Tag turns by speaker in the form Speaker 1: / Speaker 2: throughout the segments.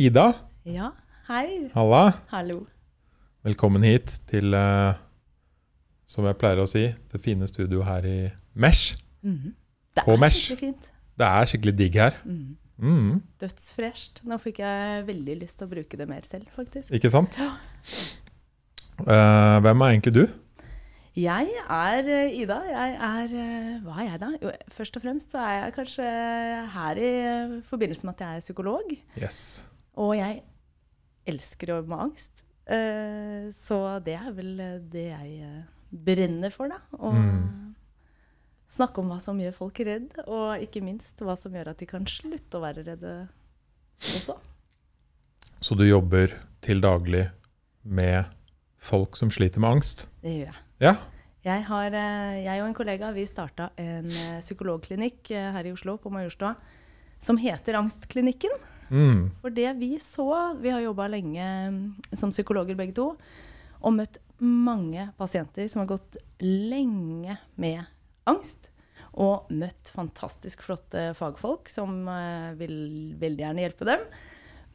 Speaker 1: Ida,
Speaker 2: Ja, hei.
Speaker 1: halla.
Speaker 2: Hallo.
Speaker 1: Velkommen hit til, eh, som jeg pleier å si, det fine studioet her i Mesh.
Speaker 2: Mhm. Det
Speaker 1: På
Speaker 2: er
Speaker 1: Mesh.
Speaker 2: skikkelig fint.
Speaker 1: Det er skikkelig digg her.
Speaker 2: Mhm.
Speaker 1: Mm,
Speaker 2: Dødsfresht. Nå fikk jeg veldig lyst til å bruke det mer selv, faktisk.
Speaker 1: ikke sant? Eh, hvem er egentlig du?
Speaker 2: Jeg er eh, Ida. Jeg er eh, Hva er jeg, da? Jo, først og fremst så er jeg kanskje her i eh, forbindelse med at jeg er psykolog.
Speaker 1: Yes.
Speaker 2: Og jeg elsker å jobbe med angst. Eh, Så det er vel eh, det jeg eh, brenner for, da. Å
Speaker 1: Mm.
Speaker 2: snakke om hva som gjør folk redd, og ikke minst hva som gjør at de kan slutte å være redde også.
Speaker 1: Så du jobber til daglig med folk som sliter med angst?
Speaker 2: Det gjør jeg.
Speaker 1: Ja.
Speaker 2: Jeg, har, jeg og en kollega vi starta en psykologklinikk her i Oslo, på Majorstua, som heter Angstklinikken.
Speaker 1: Mm,
Speaker 2: For det vi så Vi har jobba lenge mm, som psykologer begge to, og møtt mange pasienter som har gått lenge med angst. Og møtt fantastisk flotte fagfolk som eh, vil veldig gjerne hjelpe dem.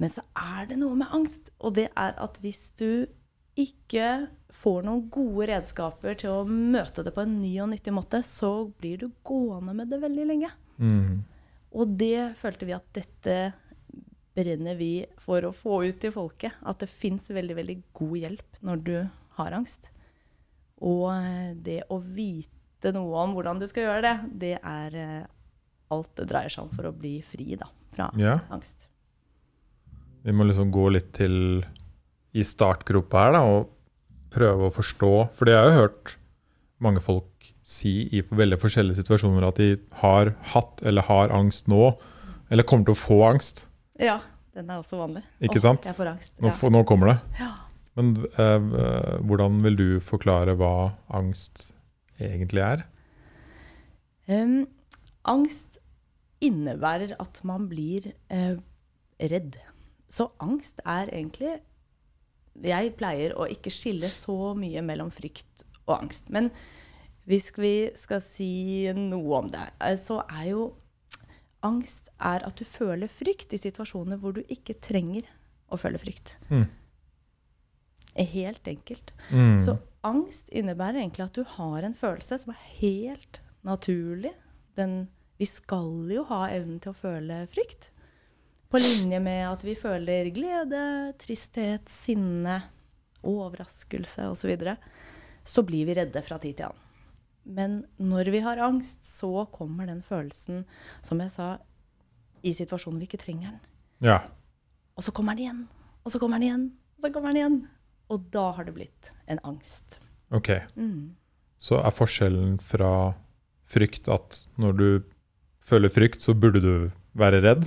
Speaker 2: Men så er det noe med angst, og det er at hvis du ikke får noen gode redskaper til å møte det på en ny og nyttig måte, så blir du gående med det veldig lenge.
Speaker 1: mm,
Speaker 2: Og det følte vi at dette brenner vi for å få ut til folket. At det fins veldig, veldig god hjelp når du har angst. Og eh, det å vite noe om hvordan du skal gjøre det, det er eh, alt det dreier seg om for å bli fri da, fra
Speaker 1: ja.
Speaker 2: angst.
Speaker 1: Vi må liksom gå litt til i startgropa her da, og prøve å forstå. For jeg har jo hørt mange folk si i veldig forskjellige situasjoner at de har hatt eller har angst nå, eller kommer til å få angst.
Speaker 2: Ja, den er også vanlig.
Speaker 1: Ikke
Speaker 2: Åh,
Speaker 1: sant?
Speaker 2: Jeg får angst.
Speaker 1: Nå,
Speaker 2: Ja.
Speaker 1: nå kommer det.
Speaker 2: Ja.
Speaker 1: Men eh, hvordan vil du forklare hva angst egentlig er?
Speaker 2: Um, angst innebærer at man blir eh, redd. Så angst er egentlig Jeg pleier å ikke skille så mye mellom frykt og angst. Men hvis vi skal si noe om det, eh, så er jo Angst er at du føler frykt i situasjoner hvor du ikke trenger å føle frykt.
Speaker 1: Mm.
Speaker 2: Helt enkelt.
Speaker 1: Mm.
Speaker 2: Så angst innebærer egentlig at du har en følelse som er helt naturlig. Den, vi skal jo ha evnen til å føle frykt. På linje med at vi føler glede, tristhet, sinne, overraskelse osv. Så, videre, så blir vi redde fra tid til annen. Men når vi har angst, så kommer den følelsen, som jeg sa, i situasjoner vi ikke trenger den.
Speaker 1: Ja.
Speaker 2: Og så kommer den igjen, og så kommer den igjen, og så kommer den igjen. Og da har det blitt en angst.
Speaker 1: Ok.
Speaker 2: Mm.
Speaker 1: Så er forskjellen fra frykt at når du føler frykt, så burde du være redd?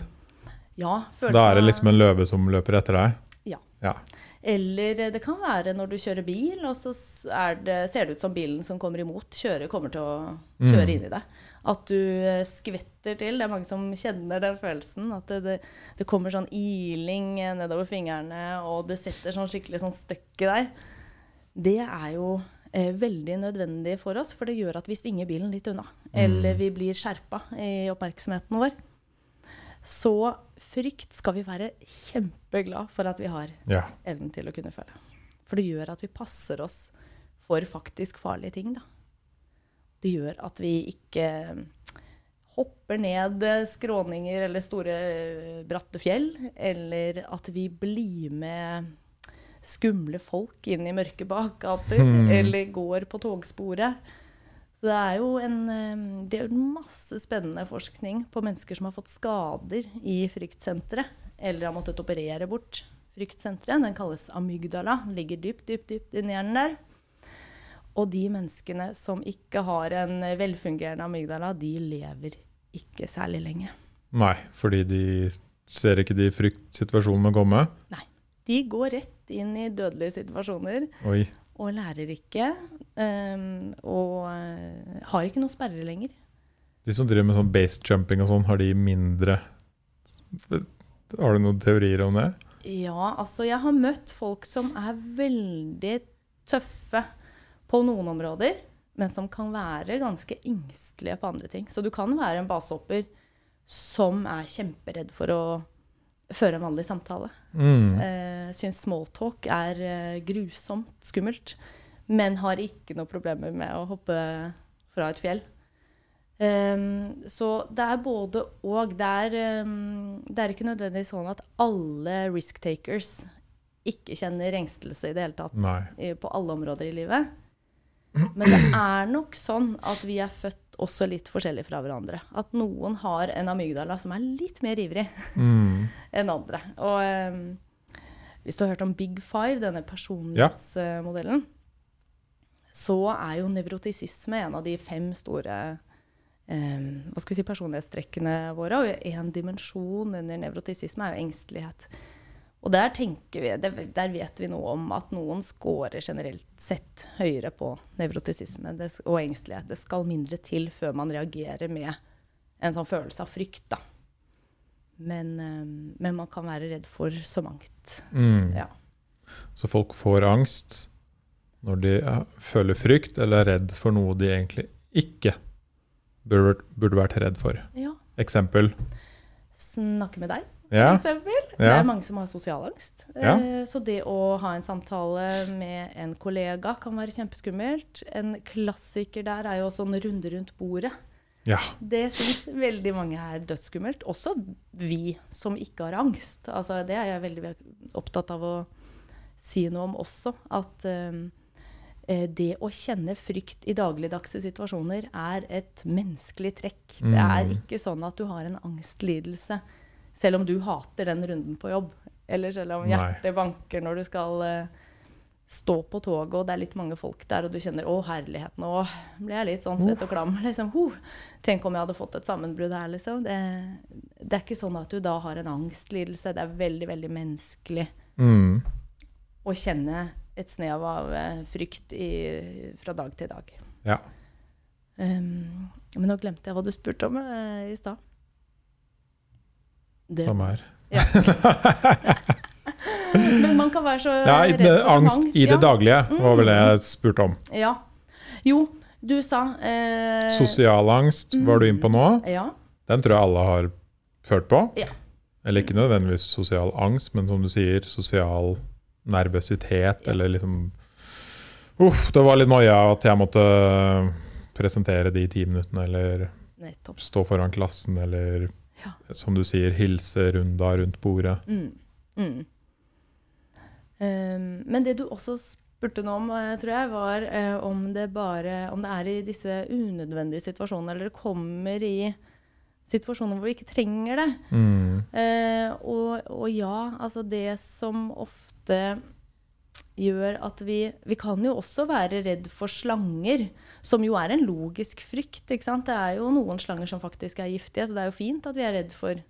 Speaker 2: Ja,
Speaker 1: Da er det liksom en løve som løper etter deg?
Speaker 2: Ja.
Speaker 1: Ja.
Speaker 2: Eller det kan være når du kjører bil, og så er det, ser det ut som bilen som kommer imot, kjører, kommer til å kjøre
Speaker 1: Mm.
Speaker 2: inn i deg. At du eh, skvetter til. Det er mange som kjenner den følelsen. At det, det, det kommer sånn iling nedover fingrene, og det setter sånn skikkelig sånn støkk i deg. Det er jo eh, veldig nødvendig for oss, for det gjør at vi svinger bilen litt unna. Eller vi blir skjerpa i oppmerksomheten vår. Så frykt skal vi være kjempeglad for at vi har
Speaker 1: Ja.
Speaker 2: evnen til å kunne føle. For det gjør at vi passer oss for faktisk farlige ting, da. Det gjør at vi ikke hopper ned skråninger eller store, eh, bratte fjell, eller at vi blir med skumle folk inn i mørke bakgater,
Speaker 1: Mm.
Speaker 2: eller går på togsporet. Så det er jo en, det er masse spennende forskning på mennesker som har fått skader i fryktsenteret, eller har måttet operere bort fryktsenteret. Den kalles amygdala, den ligger dypt, dypt, dypt inni hjernen der. Og de menneskene som ikke har en velfungerende amygdala, de lever ikke særlig lenge.
Speaker 1: Nei, fordi de ser ikke de fryktsituasjonene komme. Nei.
Speaker 2: De går rett inn i dødelige situasjoner
Speaker 1: Oi.
Speaker 2: Og lærer ikke. ehm, og eh, har ikke noen sperrer lenger.
Speaker 1: De som driver med sånn base jumping og sånn, har de mindre Har du noen teorier om det?
Speaker 2: Ja, altså jeg har møtt folk som er veldig tøffe på noen områder, men som kan være ganske engstelige på andre ting. Så du kan være en basehopper som er kjemperedd for å føre en vanlig samtale.
Speaker 1: Mm.
Speaker 2: Uh, syns smalltalk er uh, grusomt skummelt, men har ikke noe problemer med å hoppe fra et fjell. Um, så det er både og. Det er, um, det er ikke nødvendigvis sånn at alle risk takers ikke kjenner engstelse i det hele tatt i, på alle områder i livet. Men det er nok sånn at vi er født også litt forskjellig fra hverandre. At noen har en amygdala som er litt mer ivrig mm. enn andre. Og um, hvis du har hørt om Big Five, denne personlighetsmodellen, ja. så er jo nevrotisisme en av de fem store um, hva skal vi si, personlighetstrekkene våre. Og en dimensjon under nevrotisisme er jo engstelighet. Og der, vi, der, vet vi noe om at noen scorer generelt sett høyere på nevrotisisme og engstelighet. Det skal mindre til før man reagerer med en sånn følelse av frykt, da. Men, ehm, men man kan være redd for så mangt. Mm. Ja.
Speaker 1: Så folk får angst når de føler frykt eller er redd for noe de egentlig ikke burde, burde vært redd for.
Speaker 2: Ja.
Speaker 1: Eksempel?
Speaker 2: Snakke med deg
Speaker 1: ja.
Speaker 2: eksempel. Ja. Det er mange som har sosialangst. Ja. Eh, så det å ha en samtale med en kollega kan være kjempeskummelt. En klassiker der er jo også en runde rundt bordet.
Speaker 1: Ja.
Speaker 2: Det syns veldig mange er dødsskummelt. Også vi som ikke har angst. Altså, det er jeg veldig opptatt av å si noe om også. At um, det å kjenne frykt i dagligdagse situasjoner er et menneskelig trekk. Mm. Det er ikke sånn at du har en angstlidelse selv om du hater den runden på jobb, eller selv om hjertet banker når du skal uh, stå på toget, og det er litt mange folk der, og du kjenner 'Å, herligheten', nå ble jeg litt sånn svett og klam'. Liksom, huh. tenk om jeg hadde fått et sammenbrudd her, liksom. Det, det, er ikke sånn at du da har en angstlidelse. Det er veldig, veldig menneskelig mm. å kjenne et snev av uh, frykt i, fra dag til dag.
Speaker 1: Ja.
Speaker 2: Um, men nå glemte jeg hva du spurte om uh, i stad.
Speaker 1: Det. Samme her.
Speaker 2: Ja. Men man kan være så
Speaker 1: ja, redd for så Angst i det daglige var vel det jeg spurte om.
Speaker 2: Ja. Jo, du sa eh,
Speaker 1: Sosial angst var du inne på nå.
Speaker 2: Ja.
Speaker 1: Den tror jeg alle har følt på.
Speaker 2: Ja.
Speaker 1: Eller ikke nødvendigvis sosial angst, men som du sier, sosial nervøsitet ja. eller liksom Uff, det var litt noia at jeg måtte presentere de ti minuttene, eller
Speaker 2: Nettopp.
Speaker 1: stå foran klassen, eller ja. Som du sier, hilserunda rundt bordet.
Speaker 2: Mm. Mm. Um, men det du også spurte nå om, eh, tror jeg, var uh, om, det bare, om det er i disse unødvendige situasjonene, eller det kommer i situasjoner hvor vi ikke trenger det.
Speaker 1: Mm.
Speaker 2: Uh, og, og, ja, altså det som ofte gjør at vi Vi kan jo også være redd for slanger, som jo er en logisk frykt. ikke sant? Det er jo noen slanger som faktisk er giftige, så det er jo fint at vi er redd for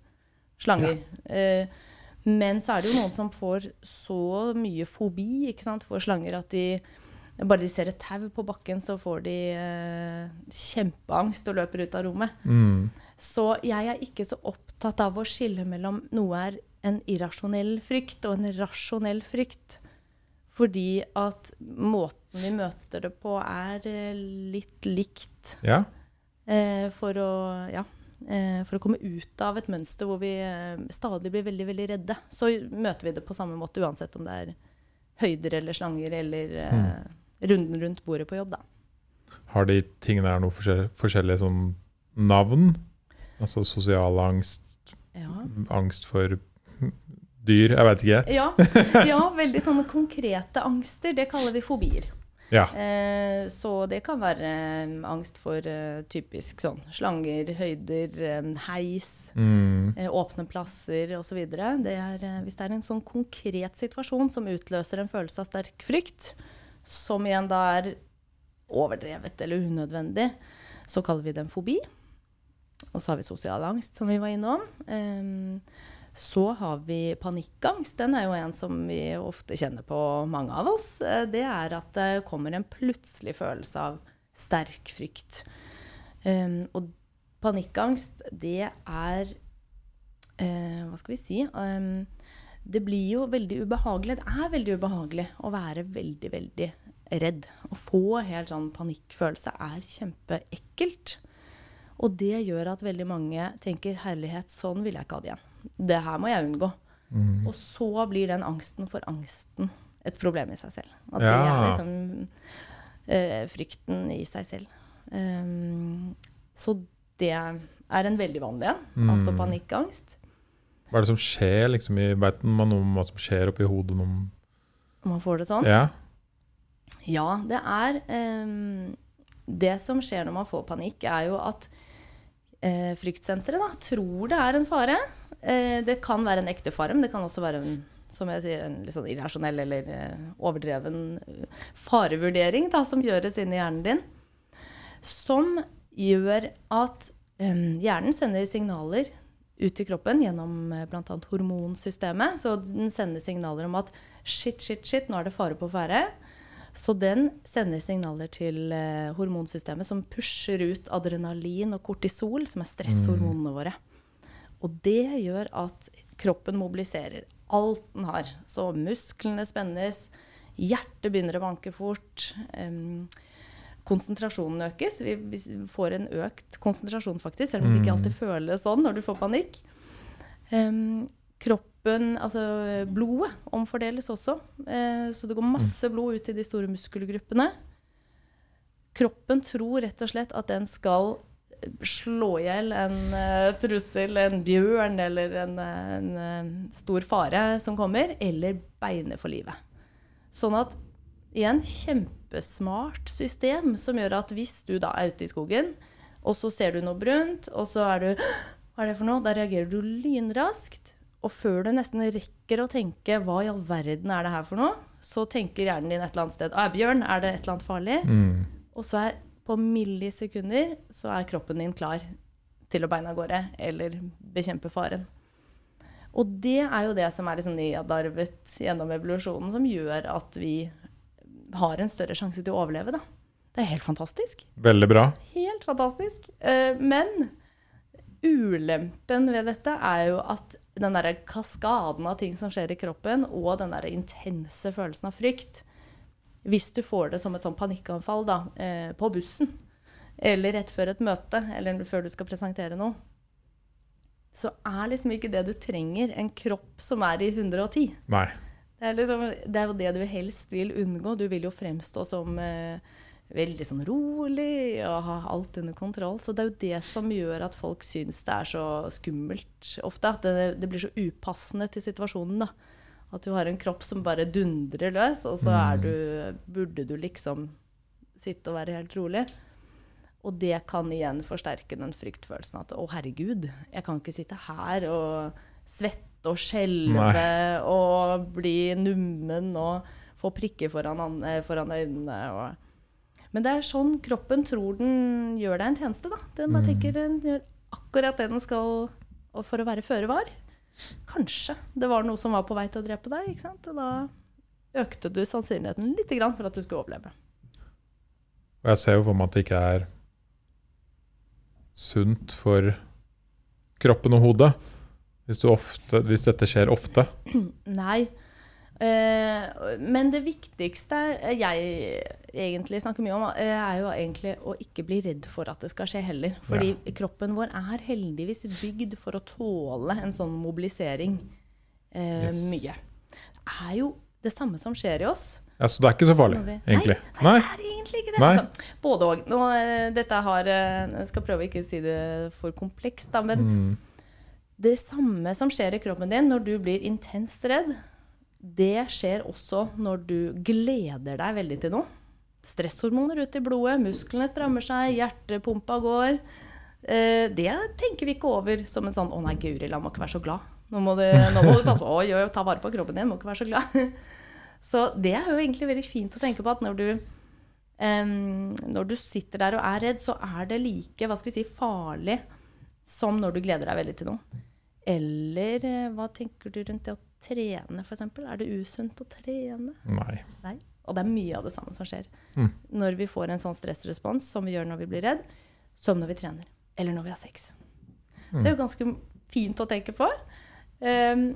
Speaker 2: slanger. Ja. Eh, men så er det jo noen som får så mye fobi ikke sant, for slanger at de bare de ser et tau på bakken, så får de eh, kjempeangst og løper ut av rommet.
Speaker 1: Mm.
Speaker 2: Så jeg er ikke så opptatt av å skille mellom noe er en irrasjonell frykt og en rasjonell frykt. Fordi at måten vi møter det på, er eh, litt likt.
Speaker 1: Ja.
Speaker 2: Eh, for, å, ja, eh, for å komme ut av et mønster hvor vi eh, stadig blir veldig, veldig redde. Så møter vi det på samme måte uansett om det er høyder eller slanger eller eh, runden rundt bordet på jobb. da.
Speaker 1: Har de tingene her noe forskjellige, forskjellige sånn navn? Altså sosial angst,
Speaker 2: ja.
Speaker 1: angst for dyr, jeg veit ikke.
Speaker 2: Ja, ja, veldig sånne konkrete angster. Det kaller vi fobier.
Speaker 1: Ja.
Speaker 2: Eh, så det kan være um, angst for eh, typisk sånn slanger, høyder, um, heis,
Speaker 1: mm.
Speaker 2: eh, åpne plasser osv. Uh, hvis det er en sånn konkret situasjon som utløser en følelse av sterk frykt, som igjen da er overdrevet eller unødvendig, så kaller vi det en fobi. Og så har vi sosial angst, som vi var innom. Um, så har vi panikkangst. Den er jo en som vi ofte kjenner på, mange av oss. Eh, det er at det kommer en plutselig følelse av sterk frykt. Um, og panikkangst, det er uh, Hva skal vi si? Um, det blir jo veldig ubehagelig. Det er veldig ubehagelig å være veldig, veldig redd. Å få helt sånn panikkfølelse er kjempeekkelt. Og det gjør at veldig mange tenker 'herlighet, sånn vil jeg ikke ha det igjen'. Det her må jeg unngå.
Speaker 1: Mm.
Speaker 2: Og så blir den angsten for angsten et problem i seg selv. At
Speaker 1: Ja.
Speaker 2: det er liksom uh, frykten i seg selv. Um, så det er en veldig vanlig en.
Speaker 1: Mm.
Speaker 2: Altså panikkangst.
Speaker 1: Hva er det som skjer? liksom i, beiten man noe om hva som skjer oppi hodet?
Speaker 2: Om man får det sånn.
Speaker 1: ja?
Speaker 2: Ja, det er um, Det som skjer når man får panikk, er jo at eh, fryktsenteret da, tror det er en fare. Eh, det kan være en ekte fare, men det kan også være en, som jeg sier, en litt sånn irrasjonell eller eh, overdreven eh, farevurdering da, som gjøres inni hjernen din. Som gjør at em, hjernen sender signaler ut i kroppen gjennom eh, bl.a. hormonsystemet. Så den sender signaler om at shit, shit, shit, nå er det fare på ferde. Så den sender signaler til eh, hormonsystemet som pusher ut adrenalin og kortisol, som er stresshormonene våre. Og det gjør at kroppen mobiliserer alt den har. Så musklene spennes, hjertet begynner å banke fort. Um, konsentrasjonen økes. Vi, vi får en økt konsentrasjon, faktisk, selv om det ikke alltid føles sånn når du får panikk. Em, kroppen, altså blodet, omfordeles også. Eh, så det går masse blod ut i de store muskelgruppene. Kroppen tror rett og slett at den skal slå i hjel en eh, trussel, en bjørn eller en, eh, en eh, stor fare som kommer, eller beine for livet. Sånn at igjen, kjempesmart system som gjør at hvis du da er ute i skogen, og så ser du noe brunt, og så er du Hva er det for noe? Da reagerer du lynraskt. Og før du nesten rekker å tenke hva i all verden er det her for noe, så tenker hjernen din et eller annet sted Å, bjørn, er det et eller annet farlig?
Speaker 1: Mm.
Speaker 2: Og så er på millisekunder så er kroppen din klar til å beine av gårde eller bekjempe faren. Og det er jo det som er liksom nedarvet gjennom evolusjonen, som gjør at vi har en større sjanse til å overleve. Da. Det er helt fantastisk.
Speaker 1: Veldig bra.
Speaker 2: Helt fantastisk. Eh, Men ulempen ved dette er jo at den derre kaskaden av ting som skjer i kroppen, og den derre intense følelsen av frykt Hvis du får det som et sånn panikkanfall da, eh, på bussen, eller rett før et møte, eller før du skal presentere noe, så er liksom ikke det du trenger, en kropp som er i 110.
Speaker 1: Nei.
Speaker 2: Det er, liksom, det er jo det du helst vil unngå. Du vil jo fremstå som eh, veldig sånn rolig og ha alt under kontroll. Så det er jo det som gjør at folk syns det er så skummelt ofte. At det, det blir så upassende til situasjonen. da. At du har en kropp som bare dundrer løs, og så er du, burde du liksom sitte og være helt rolig. Og det kan igjen forsterke den fryktfølelsen at å, herregud, jeg kan ikke sitte her og svette og skjelve og bli nummen og få prikker foran, foran øynene. Og. Men det er sånn kroppen tror den gjør deg en tjeneste, da. Den bare tenker den gjør akkurat det den skal og for å være føre var. Kanskje det var noe som var på vei til å drepe deg, ikke sant? Og da økte du sannsynligheten litt for at du skulle overleve.
Speaker 1: Og jeg ser jo for meg at det ikke er sunt for kroppen og hodet hvis, du ofte, hvis dette skjer ofte.
Speaker 2: Nei. Eh, men det viktigste jeg egentlig snakker mye om, eh, er jo egentlig å ikke bli redd for at det skal skje heller. Fordi kroppen vår er heldigvis bygd for å tåle en sånn mobilisering eh,
Speaker 1: Yes.
Speaker 2: mye. Det er jo det samme som skjer i oss.
Speaker 1: Ja, Så det er ikke så farlig,
Speaker 2: vi-
Speaker 1: egentlig?
Speaker 2: Nei, det er egentlig ikke det. Altså. Både òg. Dette har eh, Jeg skal prøve ikke å si det for komplekst, da, men
Speaker 1: Mm.
Speaker 2: det samme som skjer i kroppen din når du blir intenst redd, det skjer også når du gleder deg veldig til noe. Stresshormoner ut i blodet, musklene strammer seg, hjertepumpa går. Eh, det tenker vi ikke over som en sånn 'Å nei, guri la, meg ikke være så glad'. Nå må du, nå må du passe på. Oi, oi, ta vare på kroppen din, må ikke være så glad. Så det er jo egentlig veldig fint å tenke på at når du um, når du sitter der og er redd, så er det like hva skal vi si, farlig som når du gleder deg veldig til noe. Eller eh, hva tenker du rundt det å trene, f.eks.? Er det usunt å trene?
Speaker 1: Nei.
Speaker 2: Nei. Og det er mye av det samme som skjer
Speaker 1: Mm.
Speaker 2: når vi får en sånn stressrespons som vi gjør når vi blir redd, som når vi trener. Eller når vi har sex. Det er jo ganske fint å tenke på. Um,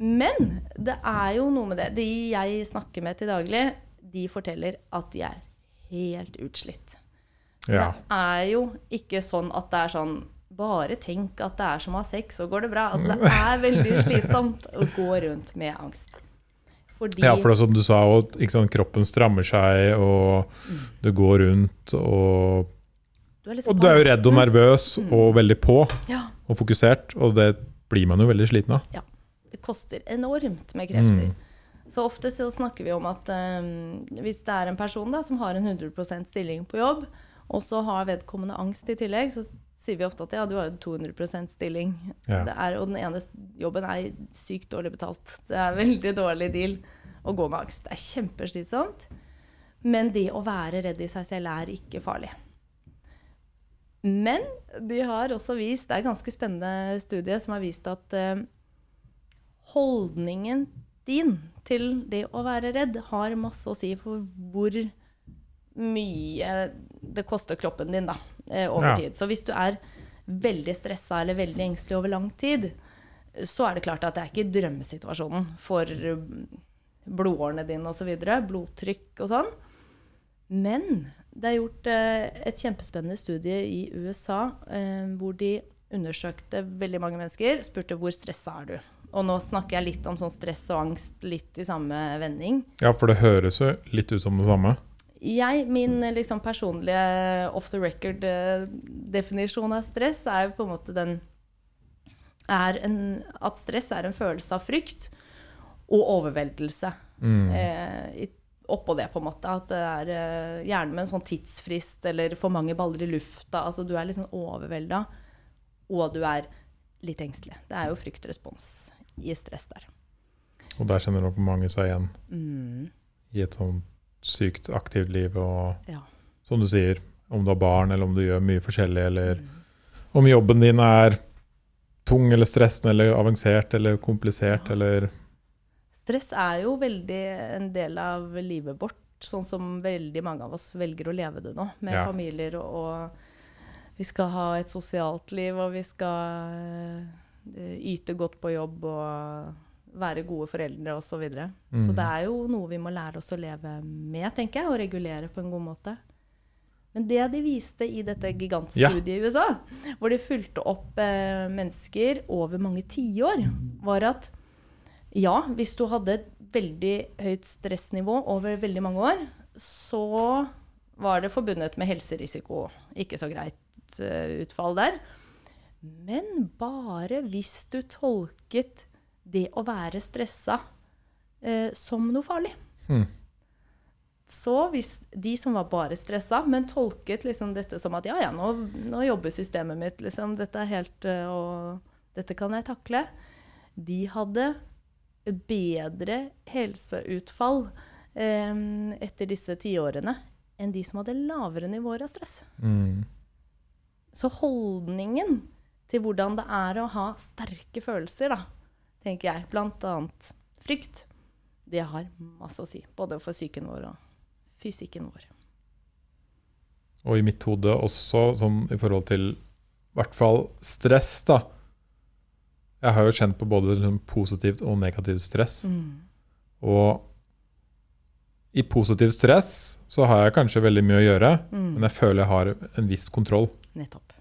Speaker 2: men det er jo noe med det. De jeg snakker med til daglig, de forteller at de er helt utslitt. Så
Speaker 1: Ja.
Speaker 2: det er jo ikke sånn at det er sånn bare tenk at det er som å ha sex, så går det bra. Altså, det er veldig slitsomt å gå rundt med angst.
Speaker 1: Fordi Ja, for det er som du sa, og, sant, kroppen strammer seg, og mm. du går rundt og du liksom Og du er jo redd og nervøs mm. og veldig på
Speaker 2: ja.
Speaker 1: og fokusert, og det blir man jo veldig sliten av.
Speaker 2: Ja. Det koster enormt med krefter. Mm. Så ofte så snakker vi om at um, hvis det er en person da, som har en 100% stilling på jobb, og så har vedkommende angst i tillegg, så sier vi ofte at ja, du har jo 200% stilling. Ja. Er, og den ene jobben er sykt dårlig betalt. Det er veldig dårlig deal å gå med angst. Det er kjempeslitsomt. Men det å være redd i seg selv er ikke farlig. Men de har også vist, det er en ganske spennende studie som har vist at eh, holdningen din til det å være redd har masse å si for hvor mye det koster kroppen din da, eh, over ja. tid. Så hvis du er veldig stressa eller veldig engstelig over lang tid, så er det klart at det er ikke drømmesituasjonen for blodårene dine osv. Blodtrykk og sånn. Men det er gjort eh, et kjempespennende studie i USA eh, hvor de undersøkte veldig mange mennesker, spurte hvor stressa er du. Og nå snakker jeg litt om sånn stress og angst litt i samme vending.
Speaker 1: Ja, for det høres jo litt ut som det samme.
Speaker 2: Jeg, min liksom, personlige off the record-definisjon av stress er jo på en måte den en, At stress er en følelse av frykt og overveldelse. Mm. Eh, oppå det, på en måte. At det er eh, gjerne med en sånn tidsfrist eller for mange baller i lufta. Altså du er liksom overvelda, og du er litt engstelig. Det er jo fryktrespons i stress der.
Speaker 1: Og der kjenner nok mange seg igjen mm. i et sånt sykt aktivt liv. Og ja. som du sier, om du har barn, eller om du gjør mye forskjellig, eller mm. om jobben din er tung eller stressende eller avansert eller komplisert, ja. eller
Speaker 2: Stress er jo veldig en del av livet vårt, sånn som veldig mange av oss velger å leve det nå, med ja. familier og, vi skal ha et sosialt liv, og vi skal uh, yte godt på jobb og være gode foreldre osv. Så, videre. mm. så det er jo noe vi må lære oss å leve med, tenker jeg, og regulere på en god måte. Men det de viste i dette gigantstudiet ja. i USA, hvor de fulgte opp eh, mennesker over mange tiår, var at ja, hvis du hadde et veldig høyt stressnivå over veldig mange år, så var det forbundet med helserisiko. Ikke så greit uh, utfall der. Men bare hvis du tolket det å være stressa eh, som noe farlig. Mm. Så hvis de som var bare stressa, men tolket liksom dette som at ja, ja, nå, nå jobber systemet mitt, liksom, dette er helt uh, Og dette kan jeg takle. De hadde bedre helseutfall eh, etter disse tiårene enn de som hadde lavere nivåer av stress. Mm. Så holdningen til hvordan det er å ha sterke følelser, da, tenker jeg. Blant annet frykt. Det har masse å si, både for psyken vår og fysikken vår.
Speaker 1: Og i mitt hode også, som i forhold til i hvert fall stress, da. Jeg har jo kjent på både liksom positivt og negativt stress. Mm. Og i positivt stress så har jeg kanskje veldig mye å gjøre, mm. men jeg føler jeg har en viss kontroll.
Speaker 2: Nettopp.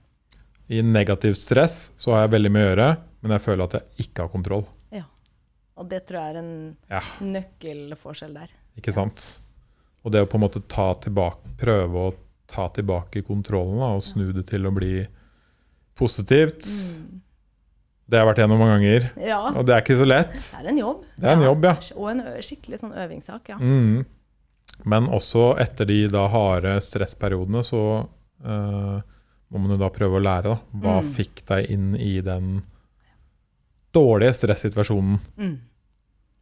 Speaker 1: I negativt stress så har jeg veldig mye å gjøre, men jeg føler at jeg ikke har kontroll.
Speaker 2: Ja. Og det tror jeg er en ja. nøkkelforskjell der.
Speaker 1: Ikke sant. Og det å på en måte ta tilbake, prøve å ta tilbake kontrollen da, og snu det til å bli positivt mm. Det har jeg vært gjennom mange ganger.
Speaker 2: Ja.
Speaker 1: Og det er ikke så lett.
Speaker 2: Det er en jobb.
Speaker 1: Det er en jobb, ja.
Speaker 2: Og en skikkelig sånn øvingssak, ja.
Speaker 1: Mm. Men også etter de da harde stressperiodene, så uh, må man jo da prøve å lære. da. Hva mm. fikk deg inn i den dårlige stressituasjonen mm.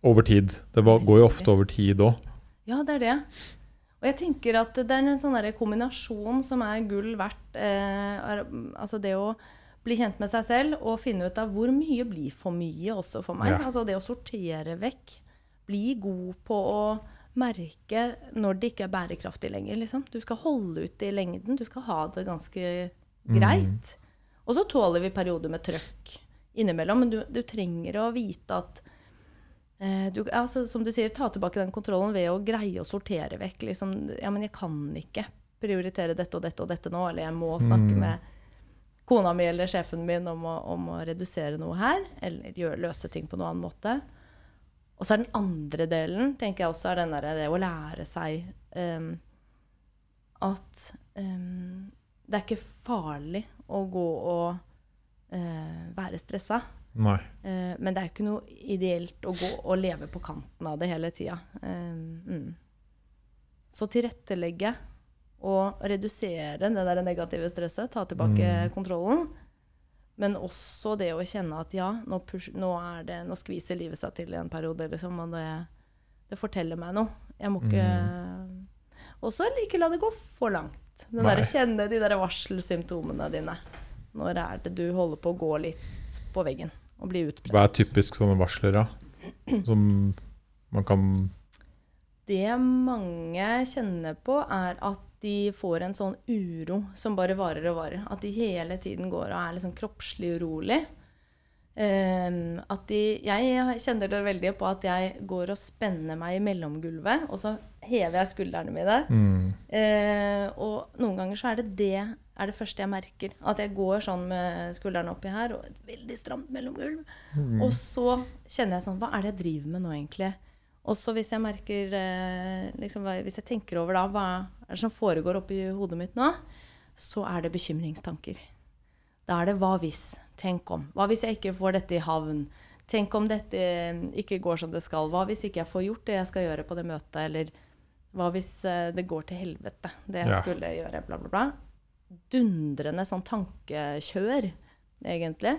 Speaker 1: over tid. Det var, går jo ofte over tid òg.
Speaker 2: Ja, det er det. Og jeg tenker at det er en sånn kombinasjon som er gull verdt. Eh, er, altså det å bli kjent med seg selv og finne ut av hvor mye blir for mye også for meg. Ja. Altså det å sortere vekk. Bli god på å merke når det ikke er bærekraftig lenger. Liksom. Du skal holde ut i lengden. Du skal ha det ganske greit. Mm. Og så tåler vi perioder med trøkk innimellom, men du, du trenger å vite at eh, du, altså, Som du sier, ta tilbake den kontrollen ved å greie å sortere vekk. Liksom, ja, men jeg kan ikke prioritere dette og dette og dette nå, eller jeg må snakke mm. med kona mi eller sjefen min om å, om å redusere noe her, eller gjøre, løse ting på noen annen måte. Og så er den andre delen tenker jeg også er den der, det å lære seg um, at um, det er ikke farlig å gå og uh, være stressa. Uh, men det er jo ikke noe ideelt å gå og leve på kanten av det hele tida. Um, mm. Så tilrettelegge og redusere det der negative stresset, ta tilbake
Speaker 1: Mm.
Speaker 2: kontrollen. Men også det å kjenne at ja, nå, push, nå, det, nå skviser livet seg til i en periode, liksom, og det, det forteller meg noe. Jeg må ikke Og så ikke la det gå for langt. Den der, kjenne de der varselsymptomene dine. Når er det du holder på å gå litt på veggen og bli utbrent?
Speaker 1: Hva er typisk sånne varsler, da? Som man kan
Speaker 2: Det mange kjenner på, er at de får en sånn uro som bare varer og varer. At de hele tiden går og er liksom kroppslig urolig. Ehm, at de Jeg kjenner det veldig på at jeg går og spenner meg i mellomgulvet, og så hever jeg skuldrene mine.
Speaker 1: mm,
Speaker 2: Uh, og noen ganger så er det det er det første jeg merker. At jeg går sånn med skuldrene oppi her og et veldig stramt mellomgulv.
Speaker 1: mm.
Speaker 2: Og så kjenner jeg sånn Hva er det jeg driver med nå, egentlig? Og så hvis jeg merker uh, liksom, Hvis jeg tenker over da hva er det som foregår oppi hodet mitt nå, så er det bekymringstanker. Da er det hva hvis? Tenk om. Hva hvis jeg ikke får dette i havn? Tenk om dette eh, ikke går som det skal? Hva hvis ikke jeg får gjort det jeg skal gjøre på det møtet? Eller hva hvis eh, det går til helvete, det jeg
Speaker 1: Ja.
Speaker 2: skulle gjøre? Bla, bla, bla. Dundrende sånn tankekjør, egentlig.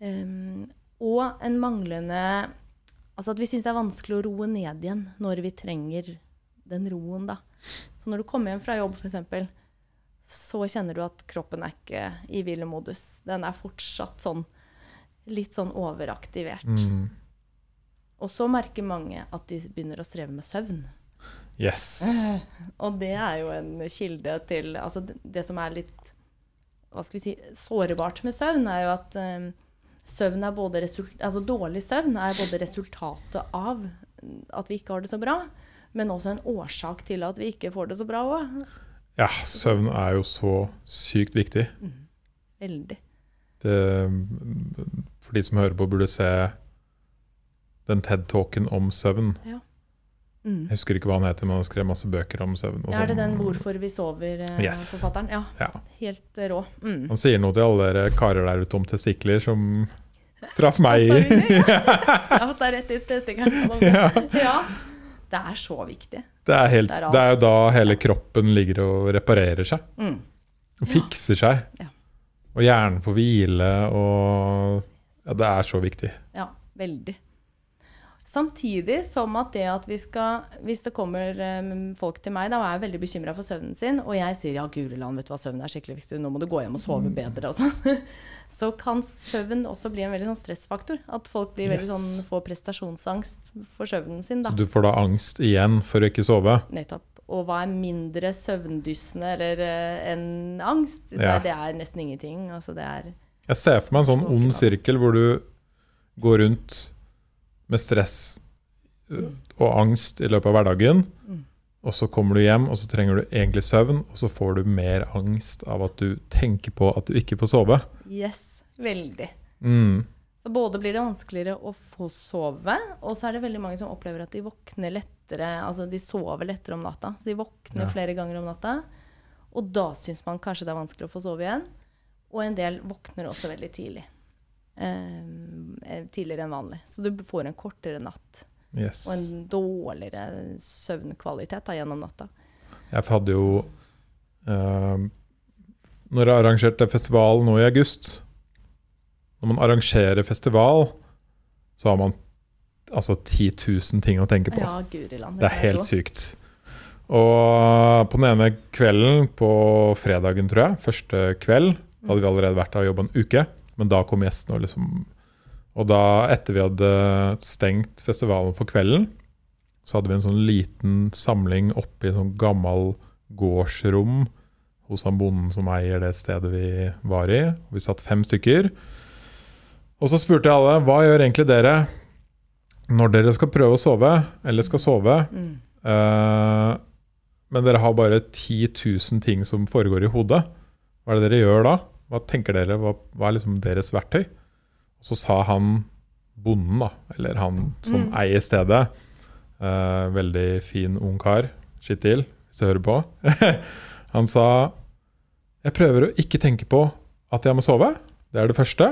Speaker 2: Um, og en manglende Altså at vi syns det er vanskelig å roe ned igjen når vi trenger den roen, da. Så når du kommer hjem fra jobb, f.eks., så kjenner du at kroppen er ikke i hvilemodus. Den er fortsatt sånn litt sånn overaktivert.
Speaker 1: Mm.
Speaker 2: Og så merker mange at de begynner å streve med søvn.
Speaker 1: Yes.
Speaker 2: Og det er jo en kilde til Altså det, som er litt Hva skal vi si sårbart med søvn, er jo at eh, søvn er både result, altså dårlig søvn er både resultatet av at vi ikke har det så bra, men også en årsak til at vi ikke får det så bra òg.
Speaker 1: Ja, søvn er jo så sykt viktig.
Speaker 2: Veldig.
Speaker 1: Det, for de som hører på, burde se den TED-talken om søvn.
Speaker 2: Mm.
Speaker 1: Jeg husker ikke hva han heter, men han skrev masse bøker om søvn. og
Speaker 2: Ja, er det
Speaker 1: sånn.
Speaker 2: den 'Hvorfor vi sover'-forfatteren?
Speaker 1: Yes.
Speaker 2: ja.
Speaker 1: Ja.
Speaker 2: Helt eh, rå. Mm.
Speaker 1: Han sier noe til alle dere karer der ute om testikler som traff meg.
Speaker 2: i
Speaker 1: ja.
Speaker 2: Ja. Det er så viktig.
Speaker 1: Det, er helt,
Speaker 2: Det er
Speaker 1: det er jo da hele kroppen ligger og reparerer seg.
Speaker 2: Mm.
Speaker 1: Og fikser seg.
Speaker 2: Ja.
Speaker 1: Og hjernen får hvile, og ja, Det er så viktig.
Speaker 2: Ja, veldig. Samtidig som at det at vi skal Hvis det kommer eh, folk til meg da, og er veldig bekymra for søvnen sin, og jeg sier ja, guri land, vet du hva, søvn er skikkelig viktig, nå må du gå hjem og sove bedre og sånn, så kan søvn også bli en veldig sånn stressfaktor. At folk blir veldig
Speaker 1: Yes.
Speaker 2: sånn, får prestasjonsangst for søvnen sin. da.
Speaker 1: Du får da angst igjen for å ikke sove.
Speaker 2: Nettopp. Og hva er mindre søvndyssende eller eh, enn angst?
Speaker 1: Ja.
Speaker 2: Nei, det er nesten ingenting. Altså, det er
Speaker 1: Jeg ser for meg en sånn ond sirkel hvor du går rundt med stress og angst i løpet av hverdagen.
Speaker 2: Mm.
Speaker 1: Og så kommer du hjem, og så trenger du egentlig søvn, og så får du mer angst av at du tenker på at du ikke får sove.
Speaker 2: Yes, veldig.
Speaker 1: Mm.
Speaker 2: Så både blir det vanskeligere å få sove, og så er det veldig mange som opplever at de våkner lettere, altså de sover lettere om natta. Så de våkner
Speaker 1: Ja.
Speaker 2: flere ganger om natta. Og da syns man kanskje det er vanskelig å få sove igjen. Og en del våkner også veldig tidlig. Eh, tidligere enn vanlig. Så du får en kortere natt.
Speaker 1: Yes.
Speaker 2: Og en dårligere søvnkvalitet da, gjennom natta.
Speaker 1: Jeg hadde jo eh, Når jeg arrangerte festival nå i august Når man arrangerer festival, så har man altså 10 000 ting å tenke på.
Speaker 2: Ja, Guriland.
Speaker 1: Det er helt sykt. Og på den ene kvelden, på fredagen, tror jeg, første kveld, da hadde vi allerede vært der og jobba en uke, men da kom gjestene og liksom Og da, etter vi hadde stengt festivalen for kvelden, så hadde vi en sånn liten samling oppe i en sånn gammel gårdsrom hos han bonden som eier det stedet vi var i. Vi satt fem stykker. Og så spurte jeg alle hva gjør egentlig dere når dere skal prøve å sove, eller skal sove,
Speaker 2: Mm.
Speaker 1: Uh, men dere har bare 10 000 ting som foregår i hodet. Hva er det dere gjør da? Hva tenker dere, hva, hva er liksom deres verktøy? Og så sa han bonden, da, eller han som
Speaker 2: Mm.
Speaker 1: eier stedet, uh, veldig fin ung kar, Skittil, hvis du hører på, han sa jeg prøver å ikke tenke på at jeg må sove, det er det første.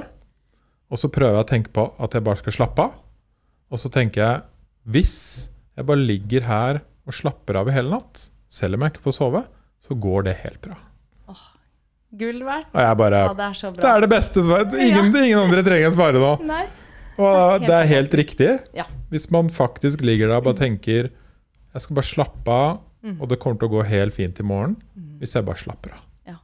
Speaker 1: Og så prøver jeg å tenke på at jeg bare skal slappe av. Og så tenker jeg hvis jeg bare ligger her og slapper av i hele natt, selv om jeg ikke får sove, så går det helt bra.
Speaker 2: Gull verdt.
Speaker 1: Og jeg bare
Speaker 2: Ja, det er så
Speaker 1: Det er det beste svaret. Ingen, ingen andre trenger å svare nå.
Speaker 2: Nei.
Speaker 1: Og
Speaker 2: Det er helt
Speaker 1: riktig.
Speaker 2: Ja.
Speaker 1: Hvis man faktisk ligger der og bare tenker Jeg skal bare slappe av,
Speaker 2: Mm.
Speaker 1: og det kommer til å gå helt fint i morgen hvis jeg bare slapper av.
Speaker 2: Ja.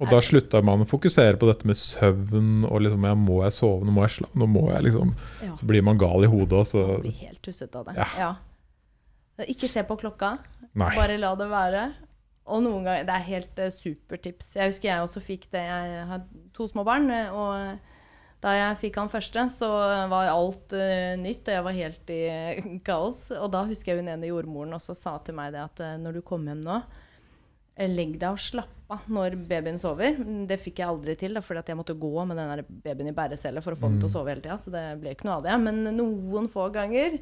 Speaker 1: Og da slutta man å fokusere på dette med søvn og liksom jeg Må jeg sove? Nå må jeg slappe Nå må jeg liksom
Speaker 2: Ja.
Speaker 1: Så blir man gal i hodet, og så
Speaker 2: Blir helt tussete av det.
Speaker 1: Ja.
Speaker 2: Ja. Ikke se på klokka.
Speaker 1: Nei.
Speaker 2: Bare la det være. Og noen ganger Det er helt uh, supertips. Jeg husker jeg også fikk det. Jeg har to små barn. eh, Og da jeg fikk han første, så var alt uh, nytt, og jeg var helt i uh, kaos. Og da husker jeg hun ene jordmoren også sa til meg det at uh, når du kommer hjem nå, eh, legg deg og slapp av når babyen sover. Det fikk jeg aldri til, da, fordi jeg måtte gå med den babyen i bærecelle for å få den til å sove hele tida. Så det ble ikke noe av det. Men noen få ganger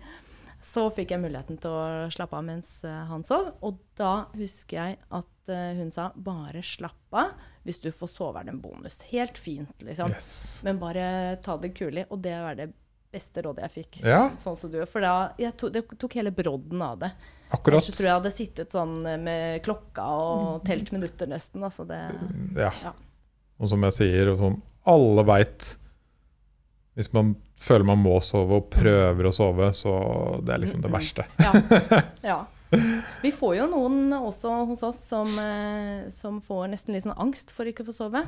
Speaker 2: så fikk jeg muligheten til å slappe av mens eh, han sov. Og da husker jeg at eh, hun sa bare slapp av. Hvis du får sove, er det en bonus. Helt fint, liksom.
Speaker 1: Yes.
Speaker 2: Men bare ta det kulig. Og det var det beste rådet jeg fikk.
Speaker 1: Ja.
Speaker 2: Sånn som du. For da jeg tok, det tok hele brodden av det.
Speaker 1: Akkurat.
Speaker 2: Jeg tror jeg jeg hadde sittet sånn med klokka og telt minutter nesten. Altså det,
Speaker 1: Ja.
Speaker 2: Ja.
Speaker 1: Og som jeg sier, og som alle veit Hvis man føler man må sove og prøver å sove, så det er liksom det verste.
Speaker 2: ja. ja. Vi får jo noen også hos oss som, eh, som får nesten litt sånn angst for ikke å få sove.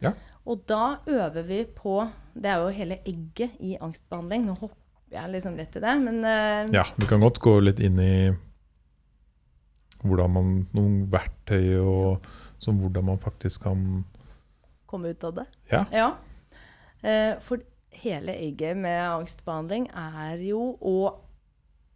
Speaker 1: Ja.
Speaker 2: Og da øver vi på Det er jo hele egget i angstbehandling. Nå hopper jeg liksom rett i det, men uh,
Speaker 1: Ja, vi kan godt gå litt inn i hvordan man Noen verktøy og som hvordan man faktisk kan
Speaker 2: komme ut av det.
Speaker 1: Ja.
Speaker 2: Eh, for hele egget med angstbehandling er jo å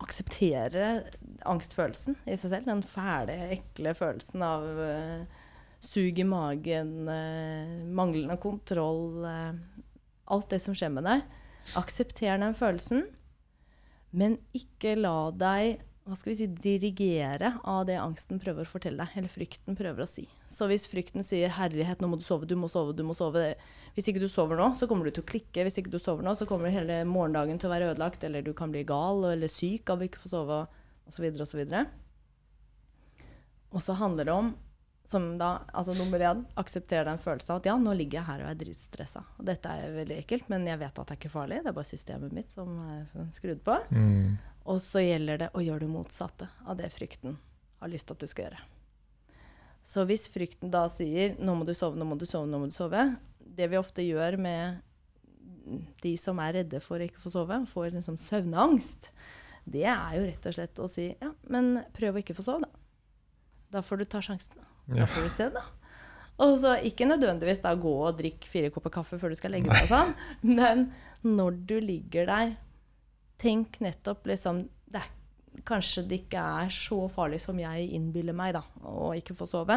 Speaker 2: akseptere angstfølelsen i seg selv. Den fæle, ekle følelsen av uh, sug i magen, uh, manglende kontroll uh, Alt det som skjer med deg. Aksepter den følelsen, men ikke la deg hva skal vi si, dirigere av det angsten prøver å fortelle deg, eller frykten prøver å si. Så hvis frykten sier 'herlighet, nå må du sove, du må sove, du må sove' Hvis ikke du sover nå, så kommer du til å klikke. Hvis ikke du sover nå, så kommer hele morgendagen til å være ødelagt, eller du kan bli gal eller syk av å ikke få sove, osv., osv. Og så handler det om, som da, altså nummer én, akseptere den følelsen at ja, nå ligger jeg her og er dritstressa. Og dette er veldig ekkelt, men jeg vet at det er ikke farlig. Det er bare systemet mitt som er skrudd på.
Speaker 1: mm,
Speaker 2: Og så gjelder det å gjøre det motsatte av det frykten har lyst til at du skal gjøre. Så hvis frykten da sier 'nå må du sove, nå må du sove', nå må du sove Det vi ofte gjør med de som er redde for å ikke få sove, får liksom søvnangst, det er jo rett og slett å si 'ja, men prøv å ikke få sove', da'. Da får du ta sjansen. da. Da får du se, da. Og så ikke nødvendigvis da gå og drikke fire kopper kaffe før du skal legge deg sånn, men når du ligger der, tenk nettopp liksom det er, Kanskje det ikke er så farlig som jeg innbiller meg, da, å ikke få sove.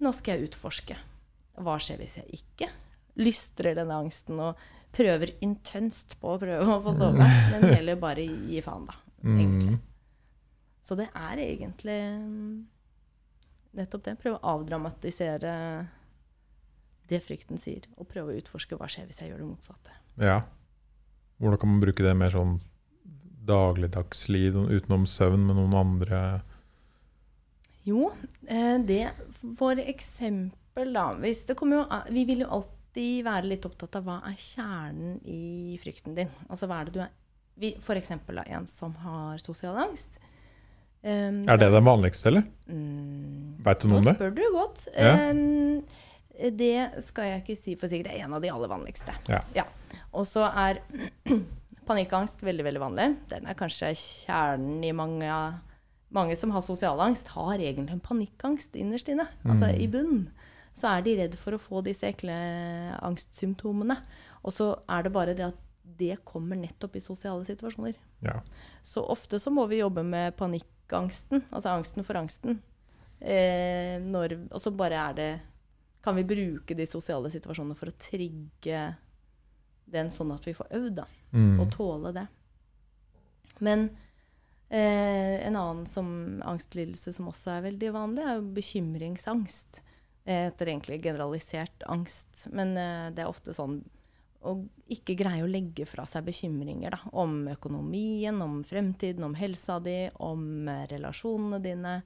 Speaker 2: Nå skal jeg utforske. Hva skjer hvis jeg ikke lystrer denne angsten og prøver intenst på å prøve å få sove, men det gjelder bare gi faen, da. Egentlig.
Speaker 1: mm,
Speaker 2: Så det er egentlig mm, nettopp det. Prøve å avdramatisere det frykten sier, og prøve å utforske hva skjer hvis jeg gjør det motsatte.
Speaker 1: ja. Hvordan kan man bruke det mer sånn dagligdagsliv utenom søvn med noen andre
Speaker 2: Jo, eh, det for eksempel da hvis det kommer jo, Vi vil jo alltid være litt opptatt av hva er kjernen i frykten din. Altså hva er det du er For eksempel da, en som har sosial angst. Um,
Speaker 1: Er det det vanligste, eller?
Speaker 2: Mm,
Speaker 1: Veit du
Speaker 2: Nå
Speaker 1: noe om det?
Speaker 2: spør du godt.
Speaker 1: Ja.
Speaker 2: Um, det skal jeg ikke si for sikkert. Det er en av de aller vanligste.
Speaker 1: Ja.
Speaker 2: Og så er panikkangst veldig veldig vanlig. Den er kanskje kjernen i mange Mange som har sosial angst, har egentlig en panikkangst innerst inne. Altså
Speaker 1: Mm.
Speaker 2: i bunnen. Så er de redd for å få disse ekle angstsymptomene. Og så er det bare det at det kommer nettopp i sosiale situasjoner.
Speaker 1: Ja.
Speaker 2: Så ofte så må vi jobbe med panikkangsten, altså angsten for angsten. Eh, når, og så bare er det kan vi bruke de sosiale situasjonene for å trigge den sånn at vi får øvd, da.
Speaker 1: Mm.
Speaker 2: Og tåle det. Men eh, en annen som angstlidelse som også er veldig vanlig, er jo bekymringsangst. Det heter egentlig generalisert angst, men eh, det er ofte sånn å ikke greie å legge fra seg bekymringer da, om økonomien, om fremtiden, om helsa di, om eh, relasjonene dine.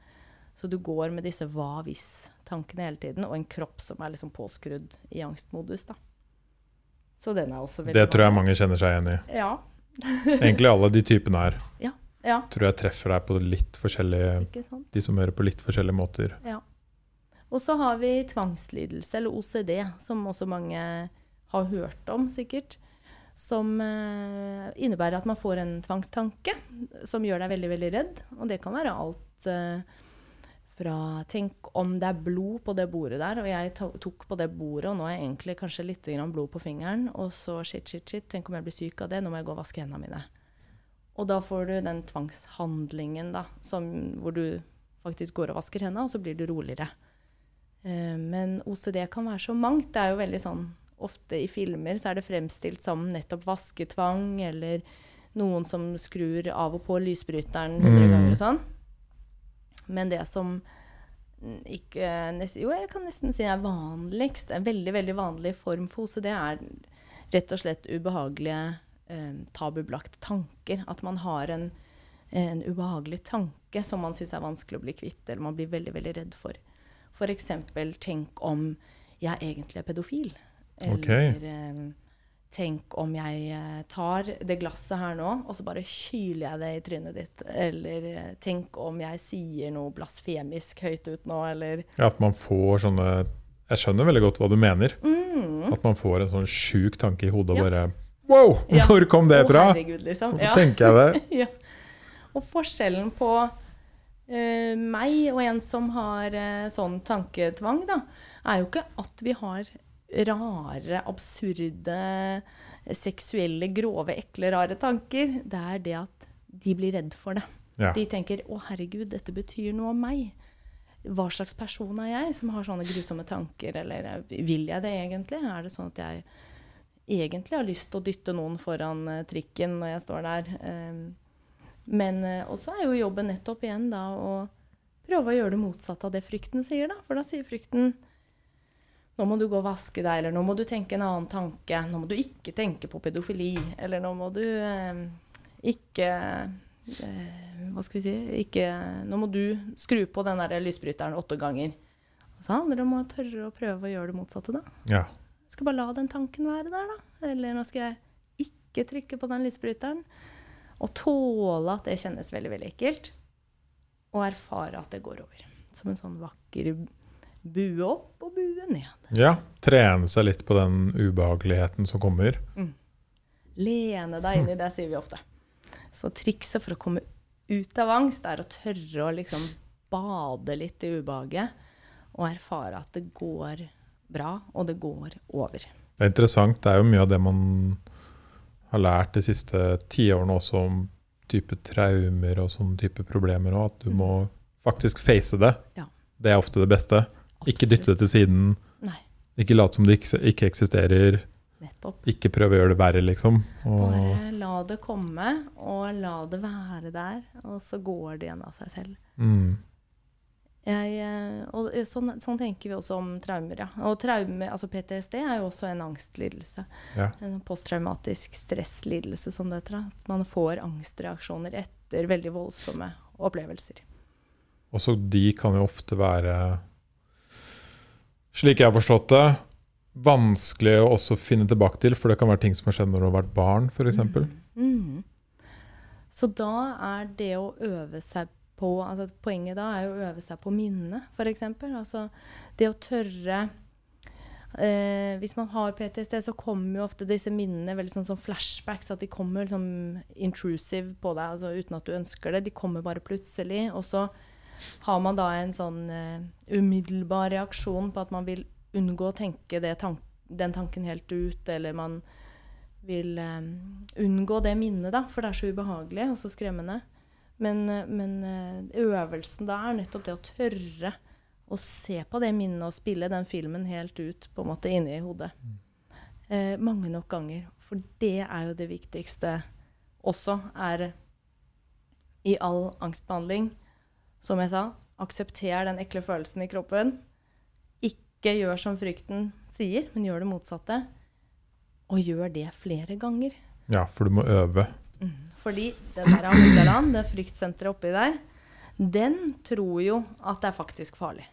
Speaker 2: Så du går med disse hva hvis-tankene hele tiden, og en kropp som er liksom påskrudd i angstmodus. da. Så den er også veldig
Speaker 1: Det tror jeg mange kjenner seg igjen i.
Speaker 2: Ja.
Speaker 1: Egentlig alle de typene her
Speaker 2: ja.
Speaker 1: tror jeg treffer deg på litt forskjellige De som hører på litt forskjellige måter.
Speaker 2: Ja. Og så har vi tvangslidelse, eller OCD, som også mange har hørt om, sikkert. Som eh, innebærer at man får en tvangstanke som gjør deg veldig, veldig redd. Og det kan være alt eh, fra Tenk om det er blod på det bordet der, og jeg tok på det bordet, og nå er jeg egentlig kanskje litt grann blod på fingeren, og så shit, shit, shit, tenk om jeg blir syk av det, nå må jeg gå og vaske hendene mine. Og da får du den tvangshandlingen, da, som, hvor du faktisk går og vasker hendene, og så blir du roligere. Eh, Men OCD kan være så mangt. Det er jo veldig sånn Ofte i filmer så er det fremstilt som nettopp vasketvang, eller noen som skrur av og på lysbryteren 100
Speaker 1: Mm.
Speaker 2: ganger og sånn. Men det som ikke Jo, jeg kan nesten si er vanligst, en veldig, veldig vanlig form for OCD, er rett og slett ubehagelige, eh, tabubelagte tanker. At man har en, en ubehagelig tanke som man syns er vanskelig å bli kvitt, eller man blir veldig, veldig redd for. For eksempel tenk om jeg egentlig er pedofil. Eller
Speaker 1: Ok.
Speaker 2: Tenk om jeg eh, tar det glasset her nå, og så bare kyler jeg det i trynet ditt. Eller eh, tenk om jeg sier noe blasfemisk høyt ut nå, eller
Speaker 1: Ja, At man får sånne Jeg skjønner veldig godt hva du mener.
Speaker 2: mm,
Speaker 1: At man får en sånn sjuk tanke i hodet og
Speaker 2: Ja.
Speaker 1: bare Wow!
Speaker 2: Ja.
Speaker 1: Hvor kom det
Speaker 2: fra?
Speaker 1: fra?
Speaker 2: herregud, liksom.
Speaker 1: Hvorfor
Speaker 2: Ja.
Speaker 1: tenker jeg det?
Speaker 2: ja. Og forskjellen på Uh, meg og en som har uh, sånn tanketvang, da, er jo ikke at vi har rare, absurde, seksuelle, grove, ekle, rare tanker. Det er det at de blir redd for det.
Speaker 1: Ja.
Speaker 2: De tenker 'Å, herregud, dette betyr noe om meg'. Hva slags person er jeg som har sånne grusomme tanker? Eller eh, vil jeg det egentlig? Er det sånn at jeg egentlig har lyst til å dytte noen foran eh, trikken når jeg står der? Um, men eh, også er jo jobben nettopp igjen da å prøve å gjøre det motsatte av det frykten sier, da. For da sier frykten nå må du gå og vaske deg, eller nå må du tenke en annen tanke. Nå må du ikke tenke på pedofili, eller nå må du eh, ikke eh, Hva skal vi si ikke, Nå må du skru på den der lysbryteren åtte ganger. Og så handler det om å tørre å prøve å gjøre det motsatte, da.
Speaker 1: ja.
Speaker 2: Jeg skal bare la den tanken være der, da. Eller nå skal jeg ikke trykke på den lysbryteren. Og tåle at det kjennes veldig, veldig ekkelt. Og erfare at det går over. Som en sånn vakker bue opp og bue ned.
Speaker 1: ja. Trene seg litt på den ubehageligheten som kommer.
Speaker 2: Lene deg inn i det, sier vi ofte. Så trikset for å komme ut av angst er å tørre å liksom bade litt i ubehaget. Og erfare at det går bra, og det går over.
Speaker 1: Det er interessant. Det er jo mye av det man har lært de siste tiårene også om type traumer og sånne type problemer òg. At du må faktisk face det.
Speaker 2: Ja.
Speaker 1: Det er ofte det beste. Ikke dytte det til siden.
Speaker 2: Nei,
Speaker 1: Ikke late som det ikke, ikke eksisterer.
Speaker 2: nettopp.
Speaker 1: Ikke prøve å gjøre det verre, liksom. Og,
Speaker 2: Bare la det komme, og la det være der, og så går det igjen av seg selv.
Speaker 1: mm,
Speaker 2: Jeg, eh, og sånn, sånn tenker vi også om traumer, ja. Og traume, altså PTSD er jo også en angstlidelse.
Speaker 1: ja.
Speaker 2: En posttraumatisk stresslidelse, som det heter. At man får angstreaksjoner etter veldig voldsomme opplevelser.
Speaker 1: Også de kan jo ofte være, slik jeg har forstått det, vanskelig å også finne tilbake til, for det kan være ting som har skjedd når du har vært barn, f.eks.
Speaker 2: Mhm. Så da er det å øve seg på altså Poenget da er å øve seg på minnet, f.eks. Altså det å tørre eh, Hvis man har PTSD, så kommer jo ofte disse minnene veldig sånn som flashbacks. At de kommer liksom intrusive på deg altså uten at du ønsker det. De kommer bare plutselig. Og så har man da en sånn uh, umiddelbar reaksjon på at man vil unngå å tenke det tank den tanken helt ut, eller man vil um, unngå det minnet, da, for det er så ubehagelig og så skremmende. Men, uh, men uh, øvelsen da er nettopp det å tørre å se på det minnet og spille den filmen helt ut på en måte inni hodet. Eh, mange nok ganger. For det er jo det viktigste også, er i all angstbehandling, som jeg sa, aksepter den ekle følelsen i kroppen. Ikke gjør som frykten sier, men gjør det motsatte. Og gjør det flere ganger.
Speaker 1: Ja, for du må øve.
Speaker 2: Mm. Fordi den der amygdalaen, det fryktsenteret oppi der, den tror jo at det er faktisk farlig.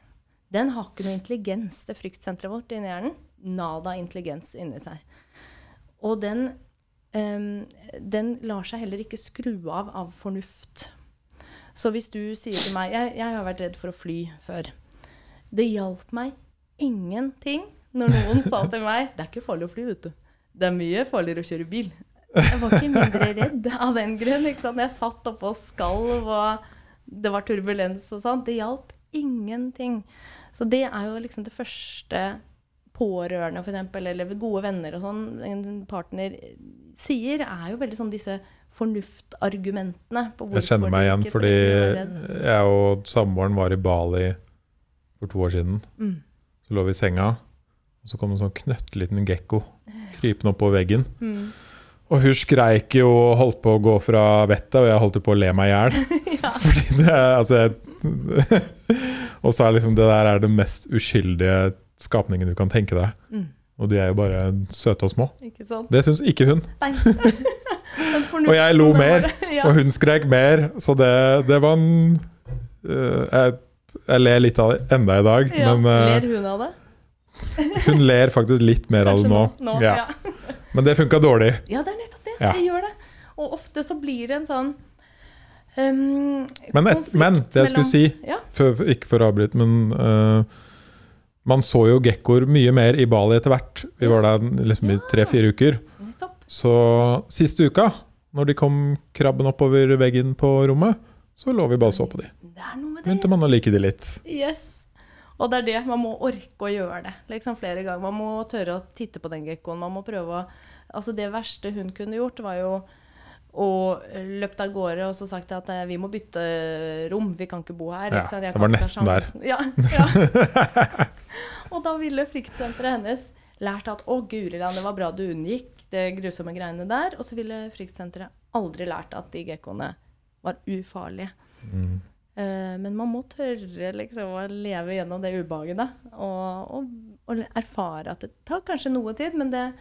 Speaker 2: Den har ikke noe intelligens, det fryktsenteret vårt inni hjernen. Nada intelligens inni seg. Og den, um, den lar seg heller ikke skru av av fornuft. Så hvis du sier til meg jeg, jeg har vært redd for å fly før. Det hjalp meg ingenting når noen sa til meg Det er ikke farlig å fly, vet du. Det er mye farligere å kjøre bil. Jeg var ikke mindre redd av den grunn. ikke sant? Jeg satt oppe og skalv, og det var turbulens og sånn. Det hjalp ingenting. Så det er jo liksom det første pårørende, eksempel, eller gode venner og sånn, en partner sier, er jo veldig sånn disse fornuftargumentene. på
Speaker 1: Jeg kjenner meg igjen, fordi jeg og samboeren var i Bali for to år siden.
Speaker 2: Mm.
Speaker 1: Så lå vi i senga, og så kom en sånn knøttliten gekko krypende på veggen.
Speaker 2: Mm.
Speaker 1: Og hun skreik jo og holdt på å gå fra vettet, og jeg holdt jo på å le meg i hjel.
Speaker 2: ja.
Speaker 1: Fordi det altså Og så er liksom det der er det mest uskyldige skapningen du kan tenke deg.
Speaker 2: Mm.
Speaker 1: Og de er jo bare søte og små. Det syns ikke hun.
Speaker 2: Nei.
Speaker 1: Og jeg lo mer. Og hun skrek mer, så det, det var en uh, jeg, jeg ler litt av det enda i dag,
Speaker 2: ja.
Speaker 1: men uh,
Speaker 2: Ler hun av det?
Speaker 1: hun ler faktisk litt mer av det nå.
Speaker 2: nå
Speaker 1: Ja.
Speaker 2: ja.
Speaker 1: Men det funka dårlig.
Speaker 2: Ja, det er nettopp det. Det gjør det. Og ofte så blir det en sånn um,
Speaker 1: Men, et, men det jeg skulle
Speaker 2: mellom-
Speaker 1: si, for, ikke for å avbryte, men uh, man så jo gekkoer mye mer i Bali etter hvert. Vi var der liksom i tre-fire uker. Så siste uka, når de kom krabben oppover veggen på rommet, så lå vi bare og så på de.
Speaker 2: Det er noe med det.
Speaker 1: Begynte man å like de litt.
Speaker 2: Yes. Og det er det. Man må orke å gjøre det liksom flere ganger. Man må tørre å titte på den gekkoen. Man må prøve å Altså, det verste hun kunne gjort, var jo å løpt av gårde og så sagt at eh, vi må bytte rom, vi kan ikke bo her.
Speaker 1: Ja,
Speaker 2: ikke
Speaker 1: det var nesten der.
Speaker 2: Ja, ja. og da ville fryktsenteret hennes lært at å, guri land, det var bra du unngikk det grusomme greiene der. Og så ville fryktsenteret aldri lært at de gekkoene var ufarlige.
Speaker 1: Mm.
Speaker 2: Eh, men man må tørre liksom, å leve gjennom det ubehaget, da. Og, og, og erfare at det tar kanskje noe tid, men det,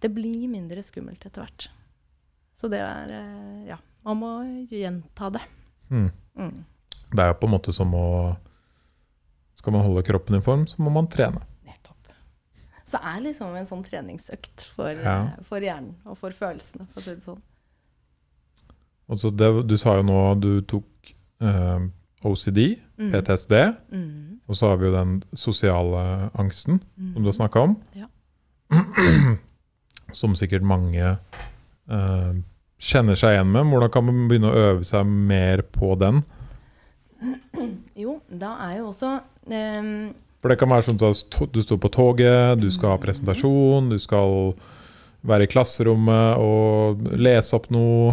Speaker 2: det blir mindre skummelt etter hvert. Så det er eh, Ja. Man må gjenta det.
Speaker 1: Mm.
Speaker 2: Mm.
Speaker 1: Det er på en måte som å Skal man holde kroppen i form, så må man trene.
Speaker 2: Så det er liksom en sånn treningsøkt for,
Speaker 1: Ja.
Speaker 2: eh, for hjernen og for følelsene, for å si det sånn.
Speaker 1: Altså det, du sa jo nå du tok eh, OCD,
Speaker 2: Mm.
Speaker 1: PTSD,
Speaker 2: Mm.
Speaker 1: og så har vi jo den sosiale angsten
Speaker 2: Mm.
Speaker 1: som du har snakka om.
Speaker 2: Ja.
Speaker 1: som sikkert mange eh, kjenner seg igjen med. Hvordan kan man begynne å øve seg mer på den?
Speaker 2: Jo, da er jo også ehm,
Speaker 1: For det kan være sånn at du står på toget, du skal ha presentasjon, du skal være i klasserommet og lese opp noe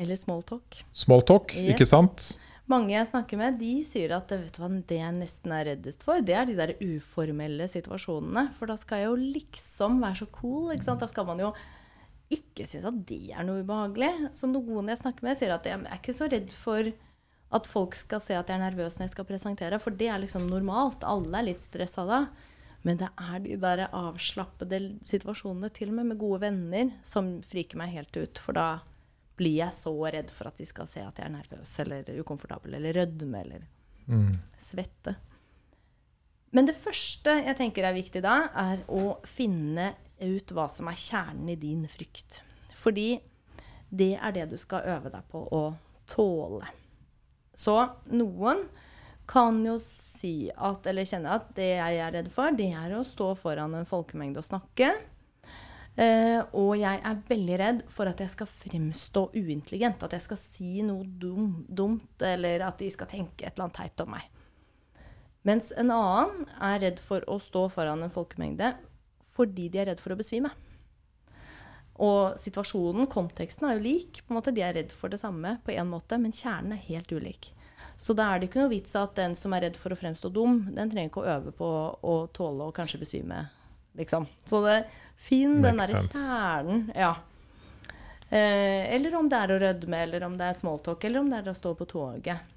Speaker 2: Eller smalltalk.
Speaker 1: smalltalk,
Speaker 2: Yes.
Speaker 1: ikke sant?
Speaker 2: Mange jeg snakker med, de sier at vet du hva, det jeg nesten er reddest for, det er de der uformelle situasjonene. For da skal jeg jo liksom være så cool. ikke sant? Da skal man jo ikke synes at det er noe ubehagelig. Så noen jeg snakker med, sier at jeg er ikke så redd for at folk skal se at jeg er nervøs når jeg skal presentere, for det er liksom normalt. Alle er litt stressa da. Men det er de der avslappede situasjonene, til og med med gode venner, som friker meg helt ut. For da blir jeg så redd for at de skal se at jeg er nervøs eller ukomfortabel eller rødme eller
Speaker 1: Mm.
Speaker 2: svette. Men det første jeg tenker er viktig da, er å finne ut hva som er kjernen i din frykt. Fordi det er det du skal øve deg på å tåle. Så noen kan jo si at, eller kjenne at det jeg er redd for, det er å stå foran en folkemengde og snakke. Uh, og jeg er veldig redd for at jeg skal fremstå uintelligent. At jeg skal si noe dum, dumt, eller at de skal tenke et eller annet teit om meg. Mens en annen er redd for å stå foran en folkemengde fordi de er redd for å besvime. Og situasjonen, konteksten, er jo lik. På en måte, De er redd for det samme på en måte, men kjernen er helt ulik. Så da er det ikke noe vits at den som er redd for å fremstå dum, den trenger ikke å øve på å tåle å kanskje besvime, liksom. Så det, finn den
Speaker 1: Makes
Speaker 2: derre kjernen. Ja. Eh, eller om det er å rødme, eller om det er smalltalk, eller om det er å stå på toget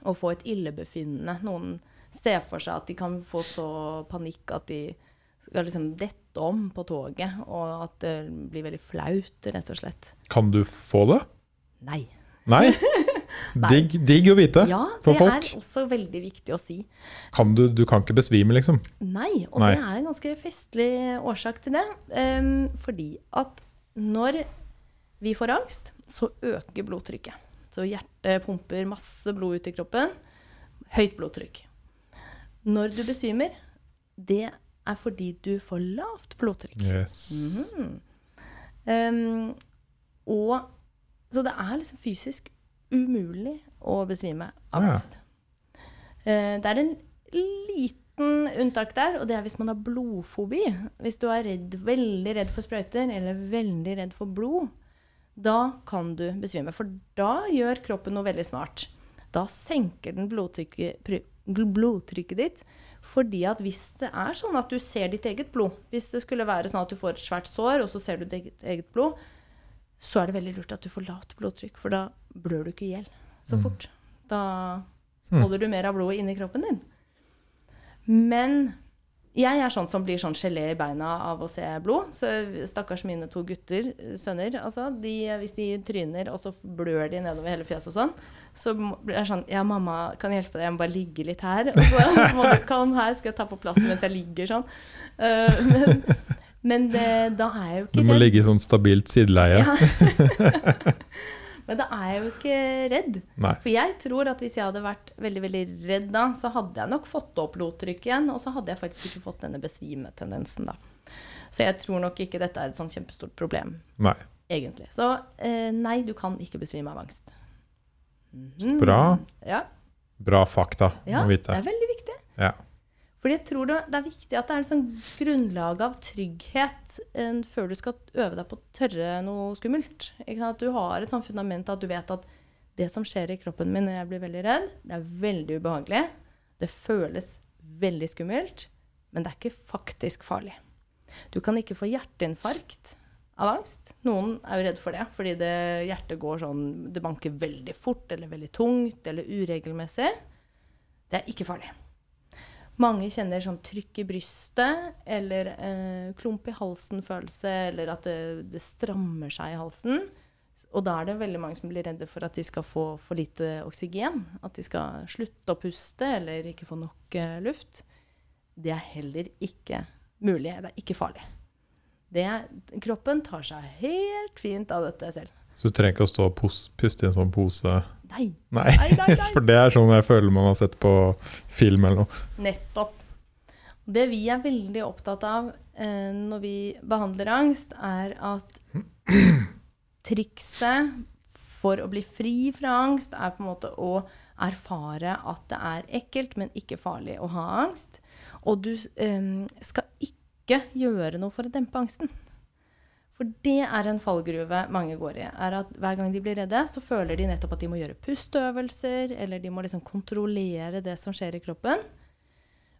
Speaker 2: og få et illebefinnende. Noen ser for seg at de kan få så panikk at de skal liksom dette om på toget, og at det blir veldig flaut, rett og slett.
Speaker 1: Kan du få det?
Speaker 2: Nei.
Speaker 1: Nei? Digg, digg å vite
Speaker 2: Ja,
Speaker 1: for
Speaker 2: det er også veldig viktig å si.
Speaker 1: Kan du, du kan ikke besvime, liksom.
Speaker 2: Nei, og
Speaker 1: Nei.
Speaker 2: det er en ganske festlig årsak til det. Um, fordi at når vi får angst, så øker blodtrykket. Så hjertet pumper masse blod ut i kroppen. Høyt blodtrykk. Når du besvimer, det er fordi du får lavt blodtrykk.
Speaker 1: Yes.
Speaker 2: Mm -hmm. um, og Så det er liksom fysisk umulig å besvime av
Speaker 1: Ja.
Speaker 2: angst. Eh, det er en liten unntak der, og det er hvis man har blodfobi. Hvis du er redd, veldig redd for sprøyter eller veldig redd for blod, da kan du besvime. For da gjør kroppen noe veldig smart. Da senker den blodtrykket, blodtrykket ditt. Fordi at hvis det er sånn at du ser ditt eget blod Hvis det skulle være sånn at du får et svært sår, og så ser du ditt eget blod, så er det veldig lurt at du får lavt blodtrykk, for da blør du ikke i hjel så
Speaker 1: Mm.
Speaker 2: fort. Da
Speaker 1: Mm.
Speaker 2: holder du mer av blodet inni kroppen din. Men jeg er sånn som blir sånn gelé i beina av å se blod. Så stakkars mine to gutter, sønner, altså, de, hvis de tryner, og så blør de nedover hele fjeset og sånn, så blir jeg sånn Ja, mamma, kan jeg hjelpe deg? Jeg må bare ligge litt her. Og så må du Kom her, skal jeg ta på plaster mens jeg ligger sånn. Uh, men men det, da er jeg jo
Speaker 1: Du må
Speaker 2: redd.
Speaker 1: ligge i sånn stabilt sideleie.
Speaker 2: Ja. Men da er jeg jo ikke redd.
Speaker 1: Nei.
Speaker 2: For jeg tror at hvis jeg hadde vært veldig veldig redd da, så hadde jeg nok fått opp blodtrykket igjen, og så hadde jeg faktisk ikke fått denne besvimetendensen da. Så jeg tror nok ikke dette er et sånn kjempestort problem,
Speaker 1: Nei.
Speaker 2: egentlig. Så eh, nei, du kan ikke besvime av angst. Mhm.
Speaker 1: Bra.
Speaker 2: Ja,
Speaker 1: Bra fakta
Speaker 2: ja
Speaker 1: å
Speaker 2: det er veldig viktig.
Speaker 1: Ja.
Speaker 2: Fordi jeg tror det, det er viktig at det er en sånn grunnlag av trygghet en, før du skal øve deg på å tørre noe skummelt. At du har et sånn fundament at du vet at det som skjer i kroppen min når jeg blir veldig redd, det er veldig ubehagelig. Det føles veldig skummelt, men det er ikke faktisk farlig. Du kan ikke få hjerteinfarkt av angst. Noen er jo redd for det, fordi det, hjertet går sånn Det banker veldig fort eller veldig tungt eller uregelmessig. Det er ikke farlig. Mange kjenner sånn trykk i brystet, eller eh, klump i halsen-følelse, eller at det, det strammer seg i halsen. Og da er det veldig mange som blir redde for at de skal få for lite oksygen. At de skal slutte å puste eller ikke få nok eh, luft. Det er heller ikke mulig. Det er ikke farlig. Det kroppen tar seg helt fint av dette selv.
Speaker 1: Så du trenger ikke å stå og puste i en sånn pose.
Speaker 2: Nei,
Speaker 1: Nei.
Speaker 2: nei.
Speaker 1: For det er sånn jeg føler man har sett på film eller noe.
Speaker 2: Nettopp. Det vi er veldig opptatt av eh, når vi behandler angst, er at trikset for å bli fri fra angst er på en måte å erfare at det er ekkelt, men ikke farlig å ha angst. Og du eh, skal ikke gjøre noe for å dempe angsten. For det er en fallgruve mange går i. er at Hver gang de blir redde, så føler de nettopp at de må gjøre pusteøvelser, eller de må liksom kontrollere det som skjer i kroppen.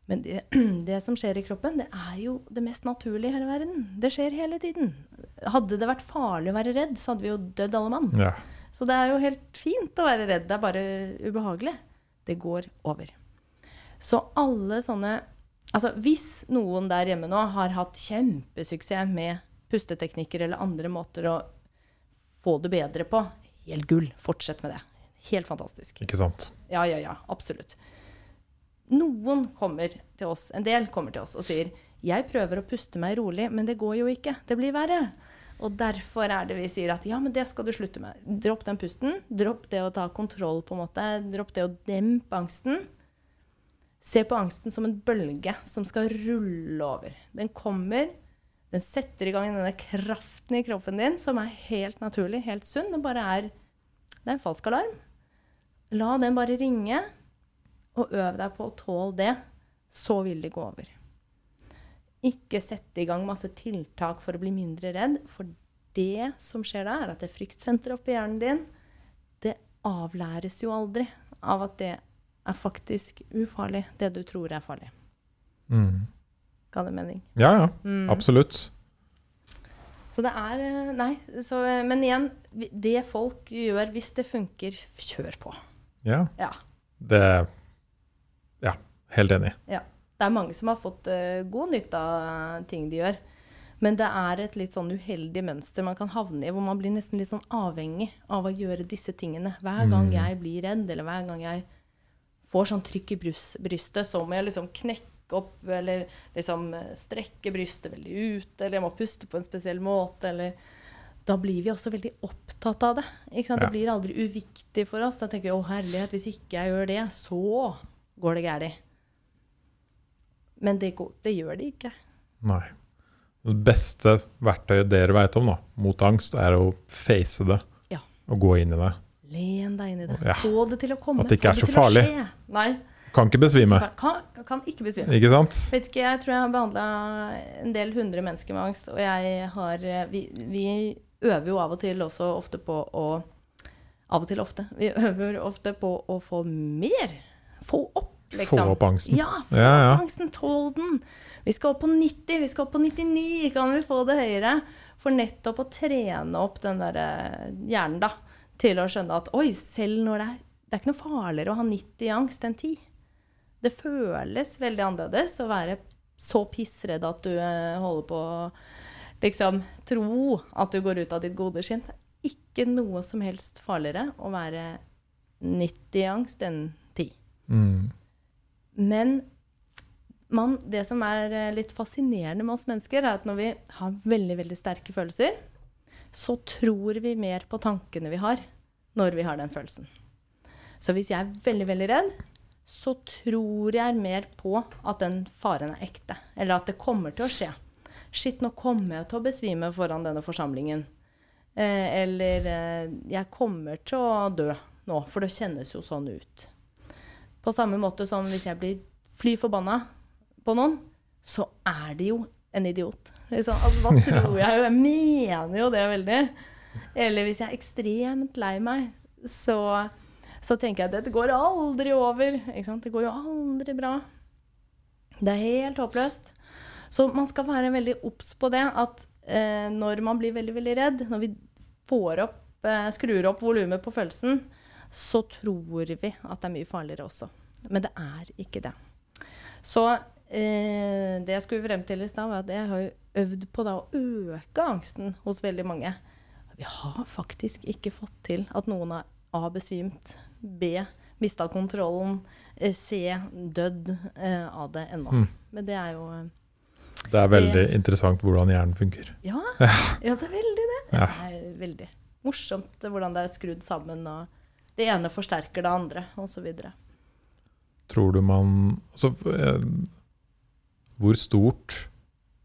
Speaker 2: Men det, det som skjer i kroppen, det er jo det mest naturlige i hele verden. Det skjer hele tiden. Hadde det vært farlig å være redd, så hadde vi jo dødd alle mann.
Speaker 1: Ja.
Speaker 2: Så det er jo helt fint å være redd. Det er bare ubehagelig. Det går over. Så alle sånne Altså hvis noen der hjemme nå har hatt kjempesuksess med pusteteknikker eller andre måter å få det bedre på, helt gull. Fortsett med det. Helt fantastisk.
Speaker 1: Ikke sant?
Speaker 2: Ja, ja, ja. Absolutt. Noen kommer til oss, en del kommer til oss og sier jeg prøver å puste meg rolig, men det går jo ikke. Det blir verre. Og derfor er det vi sier at ja, men det skal du slutte med. Dropp den pusten. Dropp det å ta kontroll, på en måte. Dropp det å dempe angsten. Se på angsten som en bølge som skal rulle over. Den kommer, den setter i gang denne kraften i kroppen din som er helt naturlig, helt sunn. Det bare er Det er en falsk alarm. La den bare ringe, og øv deg på å tåle det. Så vil det gå over. Ikke sette i gang masse tiltak for å bli mindre redd. For det som skjer da, er at det fryktsenteret oppi hjernen din, det avlæres jo aldri av at det er faktisk ufarlig, det du tror er farlig.
Speaker 1: Mm.
Speaker 2: Ga det mening?
Speaker 1: Ja, ja.
Speaker 2: Mm.
Speaker 1: Absolutt.
Speaker 2: Så det er eh, Nei. Så, eh, men igjen, det folk gjør hvis det funker, kjør på.
Speaker 1: Ja.
Speaker 2: Ja.
Speaker 1: Det Ja, helt enig. Ja.
Speaker 2: Det er mange som har fått uh, god nytte av ting de gjør. Men det er et litt sånn uheldig mønster man kan havne i, hvor man blir nesten litt sånn avhengig av å gjøre disse tingene. Hver gang
Speaker 1: Mm.
Speaker 2: jeg blir redd, eller hver gang jeg får sånn trykk i brystet, så må jeg liksom knekke opp, eller liksom eh, strekke brystet veldig ut, eller jeg må puste på en spesiell måte, eller Da blir vi også veldig opptatt av det.
Speaker 1: Ja.
Speaker 2: Det blir aldri uviktig for oss. Da tenker vi å herlighet, hvis ikke jeg gjør det, så går det galt. Men det, går, det gjør det ikke.
Speaker 1: Nei. Det beste verktøyet dere vet om da, mot angst, er å face det.
Speaker 2: Ja.
Speaker 1: Og gå inn i det.
Speaker 2: Len deg inn i det.
Speaker 1: Ja.
Speaker 2: Få det til å komme.
Speaker 1: At det ikke er så farlig.
Speaker 2: Nei,
Speaker 1: Kan ikke besvime.
Speaker 2: kan, kan ikke besvime.
Speaker 1: Ikke sant?
Speaker 2: Vet ikke, Jeg tror jeg har behandla en del hundre mennesker med angst, og jeg har vi, vi øver jo av og til også ofte på å Av og til ofte. Vi øver ofte på å få mer. Få opp, liksom.
Speaker 1: Få opp angsten.
Speaker 2: Ja, få
Speaker 1: Ja, ja.
Speaker 2: opp angsten. Tål den. Vi skal opp på 90, vi skal opp på 99. Kan vi få det høyere? For nettopp å trene opp den der eh, hjernen, da, til å skjønne at oi, selv når det er Det er ikke noe farligere å ha 90 i angst enn 10. Det føles veldig annerledes å være så pissredd at du eh, holder på å liksom tro at du går ut av ditt gode skinn. Det er ikke noe som helst farligere å være 90 i angst enn 10.
Speaker 1: Mm.
Speaker 2: Men man, det som er eh, litt fascinerende med oss mennesker, er at når vi har veldig, veldig sterke følelser, så tror vi mer på tankene vi har når vi har den følelsen. Så hvis jeg er veldig, veldig redd, så tror jeg mer på at den faren er ekte. Eller at det kommer til å skje. Shit, nå kommer jeg til å besvime foran denne forsamlingen. Eh, eller eh, jeg kommer til å dø nå, for det kjennes jo sånn ut. På samme måte som hvis jeg blir fly forbanna på noen, så er de jo en idiot. Liksom, altså, da tror jeg jo Jeg mener jo det veldig. Eller hvis jeg er ekstremt lei meg, så, så tenker jeg at dette går aldri over. Det går jo aldri bra. Det er helt håpløst. Så man skal være veldig obs på det at eh, når man blir veldig, veldig redd, når vi opp, eh, skrur opp volumet på følelsen, så tror vi at det er mye farligere også. Men det er ikke det. Så eh, det jeg skulle frem til i stad, var at jeg har øvd på da, å øke angsten hos veldig mange. Vi har faktisk ikke fått til at noen har besvimt, B. mista kontrollen, eh, C. dødd eh, av det ennå.
Speaker 1: Mm.
Speaker 2: Men det er jo eh,
Speaker 1: Det er veldig interessant hvordan hjernen funker.
Speaker 2: ja, ja, det er veldig det.
Speaker 1: Ja.
Speaker 2: Det er veldig morsomt hvordan det er skrudd sammen. og Det ene forsterker det andre, osv.
Speaker 1: Tror du man altså, eh, Hvor stort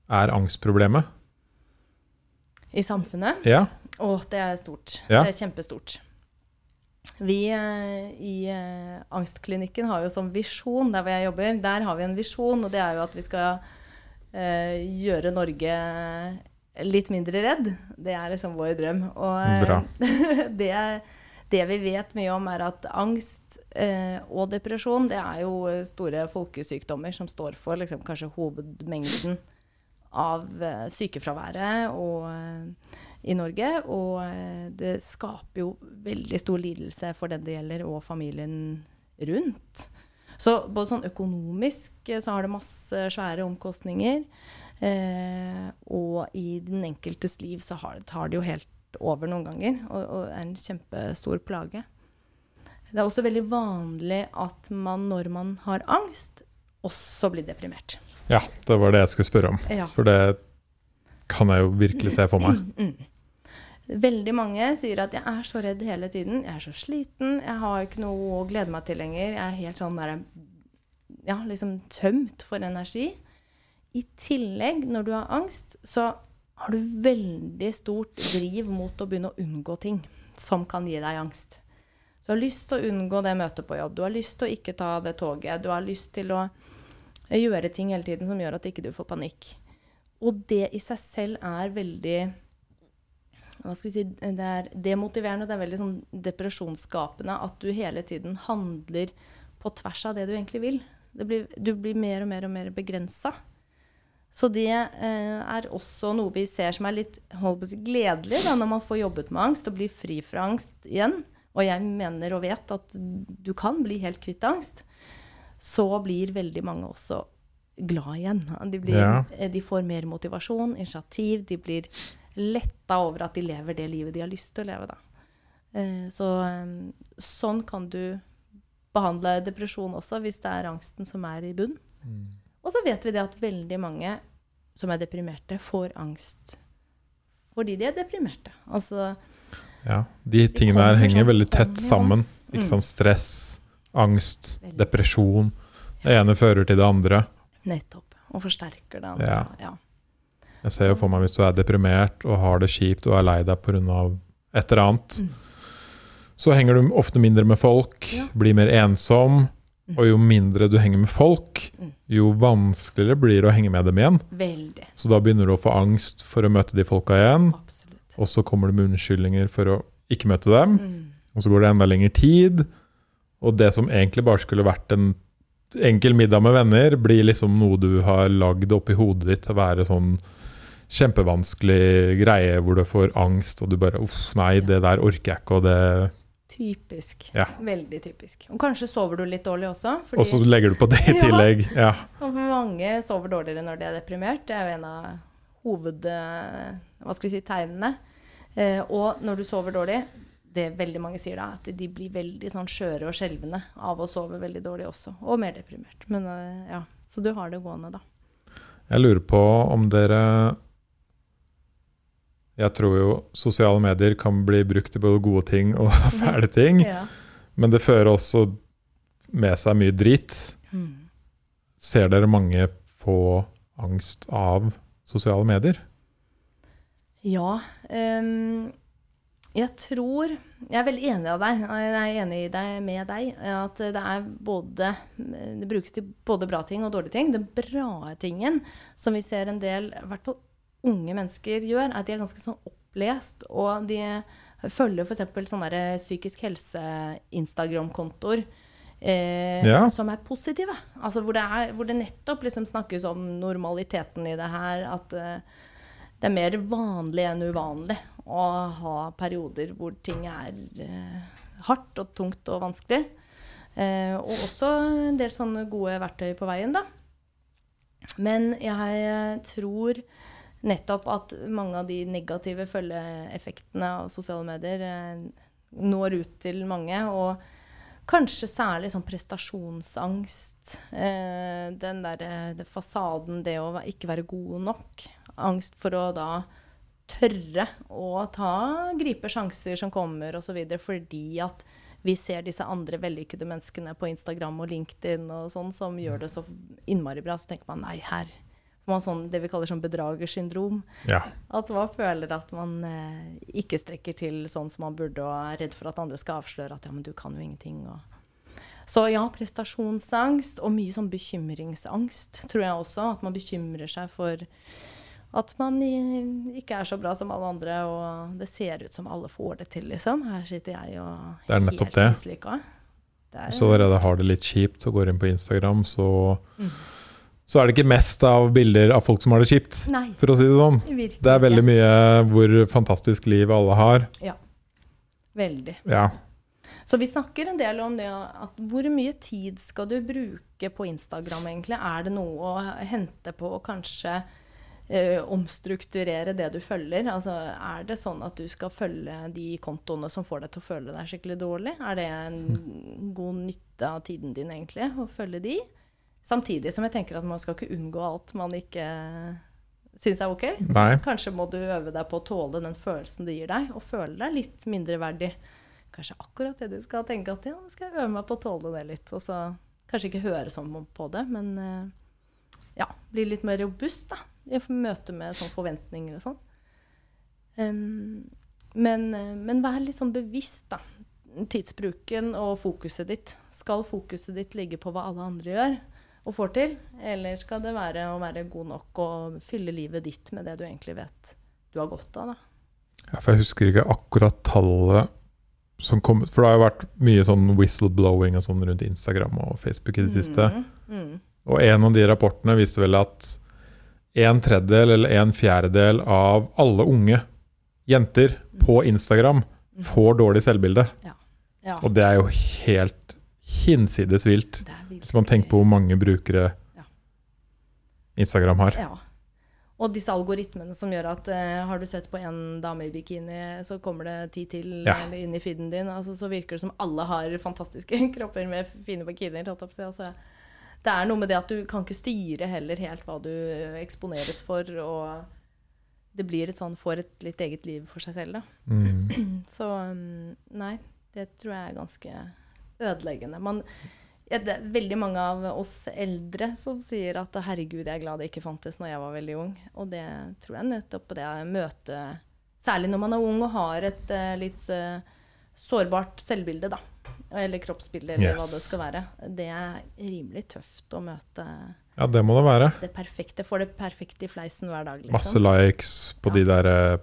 Speaker 1: er angstproblemet?
Speaker 2: I samfunnet.
Speaker 1: Ja.
Speaker 2: Å, det er stort.
Speaker 1: Ja.
Speaker 2: Det er kjempestort. Vi eh, i eh, Angstklinikken har jo som visjon, der hvor jeg jobber, der har vi en visjon, og det er jo at vi skal eh, gjøre Norge litt mindre redd. Det er liksom vår drøm. Og det, det vi vet mye om, er at angst og depresjon det er jo store folkesykdommer som står for liksom, kanskje hovedmengden av sykefraværet og, i Norge. Og eh, det skaper jo veldig stor lidelse for den det gjelder, og familien rundt. Så både sånn økonomisk eh, så har det masse svære omkostninger. Eh, og i den enkeltes liv så har, tar det jo helt over noen ganger, og, og er en kjempestor plage. Det er også veldig vanlig at man når man har angst, også blir deprimert.
Speaker 1: ja, det var det jeg skulle spørre om.
Speaker 2: Ja.
Speaker 1: For det kan jeg jo virkelig se for meg.
Speaker 2: Mm. Veldig mange sier at 'jeg er så redd hele tiden', 'jeg er så sliten', 'jeg har ikke noe å glede meg til lenger', 'jeg er helt sånn der, ja, liksom tømt for energi'. I tillegg, når du har angst, så har du veldig stort driv mot å begynne å unngå ting som kan gi deg angst. Du har lyst til å unngå det møtet på jobb, du har lyst til å ikke ta det toget, du har lyst til å gjøre ting hele tiden som gjør at ikke du får panikk. og det i seg selv er veldig hva skal vi si, Det er demotiverende og det er veldig sånn depresjonsskapende at du hele tiden handler på tvers av det du egentlig vil. Blir, du blir mer og mer og mer begrensa. Så det eh, er også noe vi ser som er litt si, gledelig da, når man får jobbet med angst og blir fri fra angst igjen. Og jeg mener og vet at du kan bli helt kvitt angst. Så blir veldig mange også glad igjen. De, blir, ja. Eh, de får mer motivasjon, initiativ. De blir letta over at de lever det livet de har lyst til å leve. Eh, så eh, sånn kan du behandle depresjon også, hvis det er angsten som er i bunn. Mm. Og så vet vi det at veldig mange som er deprimerte, får angst fordi de er deprimerte. Altså
Speaker 1: Ja. De tingene her henger sånn veldig tett sammen. Ikke mm. sant? Stress, angst, veldig. depresjon. Det ene fører til det andre.
Speaker 2: Nettopp. Og forsterker det andre. Ja. ja.
Speaker 1: Jeg ser jo for meg hvis du er deprimert og har det kjipt og er lei deg pga. et eller annet, mm. så henger du ofte mindre med folk, ja. blir mer ensom. Mm. Og jo mindre du henger med folk, mm. jo vanskeligere blir det å henge med dem igjen.
Speaker 2: Veldig.
Speaker 1: Så da begynner du å få angst for å møte de folka igjen. Absolutt. Og så kommer du med unnskyldninger for å ikke møte dem. Mm. Og så går det enda lengre tid. Og det som egentlig bare skulle vært en enkel middag med venner, blir liksom noe du har lagd oppi hodet ditt til å være sånn kjempevanskelig greie hvor du får angst, og du bare Uff, nei, det der orker jeg ikke, og det
Speaker 2: Typisk. Ja. Veldig typisk. Og kanskje sover du litt dårlig også.
Speaker 1: Fordi, og så legger du på det i tillegg. Ja.
Speaker 2: ja. Mange sover dårligere når de er deprimert. Det er jo en av hoved... Hva skal vi si tegnene. Eh, og når du sover dårlig det veldig mange sier da, at de blir veldig sånn skjøre og skjelvende av å sove veldig dårlig også. Og mer deprimert. Men eh, ja, Så du har det gående, da.
Speaker 1: Jeg lurer på om dere jeg tror jo sosiale medier kan bli brukt til både gode ting og fæle ting. ja. Men det fører også med seg mye drit. Mm. Ser dere mange få angst av sosiale medier?
Speaker 2: Ja. Um, jeg tror Jeg er veldig enig, av deg, jeg er enig med deg. At det er både Det brukes til både bra ting og dårlige ting. Den bra tingen som vi ser en del, i hvert fall unge mennesker gjør, er at de er ganske sånn opplest. Og de følger f.eks. sånne psykisk helse-Instagram-kontoer. Eh, ja. Som er positive. Altså hvor det, er, hvor det nettopp liksom snakkes om normaliteten i det her. At eh, det er mer vanlig enn uvanlig å ha perioder hvor ting er eh, hardt og tungt og vanskelig. Eh, og også en del sånne gode verktøy på veien, da. Men jeg tror nettopp at mange av de negative følgeeffektene av sosiale medier eh, når ut til mange. Og kanskje særlig sånn prestasjonsangst. Eh, den derre fasaden, det å ikke være god nok. Angst for å da tørre å ta, gripe sjanser som kommer, osv. Fordi at vi ser disse andre vellykkede menneskene på Instagram og LinkedIn og sånn, som gjør det så innmari bra. Så tenker man nei, her man sånn, det vi kaller sånn bedragersyndrom. Ja. At man føler at man eh, ikke strekker til sånn som man burde, og er redd for at andre skal avsløre at ja, men du kan jo ingenting. Og. Så ja, prestasjonsangst og mye sånn bekymringsangst tror jeg også. At man bekymrer seg for at man ikke er så bra som alle andre, og det ser ut som alle får det til, liksom. Her sitter jeg og
Speaker 1: Det er nettopp det. Mislykka. Du allerede har det litt kjipt og går inn på Instagram, så mm så er det ikke mest av bilder av folk som har det kjipt. Nei, for å si Det sånn. Virkelig. Det er veldig mye hvor fantastisk liv alle har.
Speaker 2: Ja. Veldig.
Speaker 1: Ja.
Speaker 2: Så vi snakker en del om det at hvor mye tid skal du bruke på Instagram, egentlig? Er det noe å hente på å kanskje eh, omstrukturere det du følger? Altså, er det sånn at du skal følge de kontoene som får deg til å føle deg skikkelig dårlig? Er det en god nytte av tiden din, egentlig, å følge de? Samtidig som jeg tenker at man skal ikke unngå alt man ikke syns er ok.
Speaker 1: Nei.
Speaker 2: Kanskje må du øve deg på å tåle den følelsen det gir deg, og føle deg litt mindreverdig. Kanskje akkurat det du skal tenke at ja, nå skal jeg øve meg på å tåle det litt. Og så kanskje ikke høre sånn på det, men eh, ja, bli litt mer robust da, i møte med sånn forventninger og sånn. Um, men, eh, men, vær litt sånn bevisst, da. Tidsbruken og fokuset ditt. Skal fokuset ditt ligge på hva alle andre gjør? Og får til? Eller skal det være å være god nok og fylle livet ditt med det du egentlig vet du har godt av? da?
Speaker 1: Ja, for jeg husker ikke akkurat tallet som kom For det har jo vært mye sånn whistleblowing og sånn rundt Instagram og Facebook i det siste.
Speaker 2: Mm, mm.
Speaker 1: Og en av de rapportene viste vel at en tredjedel eller en fjerdedel av alle unge jenter på Instagram får dårlig selvbilde.
Speaker 2: Ja,
Speaker 1: Og det er jo helt hinsides vilt, hvis man tenker på hvor mange brukere
Speaker 2: Ja.
Speaker 1: Instagram har.
Speaker 2: Ja. Og disse algoritmene som gjør at uh, har du sett på en dame i bikini, så kommer det ti til
Speaker 1: Ja.
Speaker 2: inn i feeden din. Altså, så virker det som alle har fantastiske kropper med fine bikinier. Altså, det er noe med det at du kan ikke styre heller helt hva du eksponeres for. Og det blir et sånn, får et litt eget liv for seg selv. Da.
Speaker 1: Mm.
Speaker 2: Så um, nei, det tror jeg er ganske ødeleggende. Man, ja, det er veldig mange av oss eldre som sier at 'herregud, jeg er glad det ikke fantes når jeg var veldig ung'. Og det tror jeg nettopp på det møtet Særlig når man er ung og har et uh, litt uh, sårbart selvbilde, da. Eller kroppsbilde, eller hva det skal være. Det er rimelig tøft å møte
Speaker 1: Ja, det må det være.
Speaker 2: det perfekte. Får det perfekte i fleisen hver dag, liksom.
Speaker 1: Masse likes på de der eh,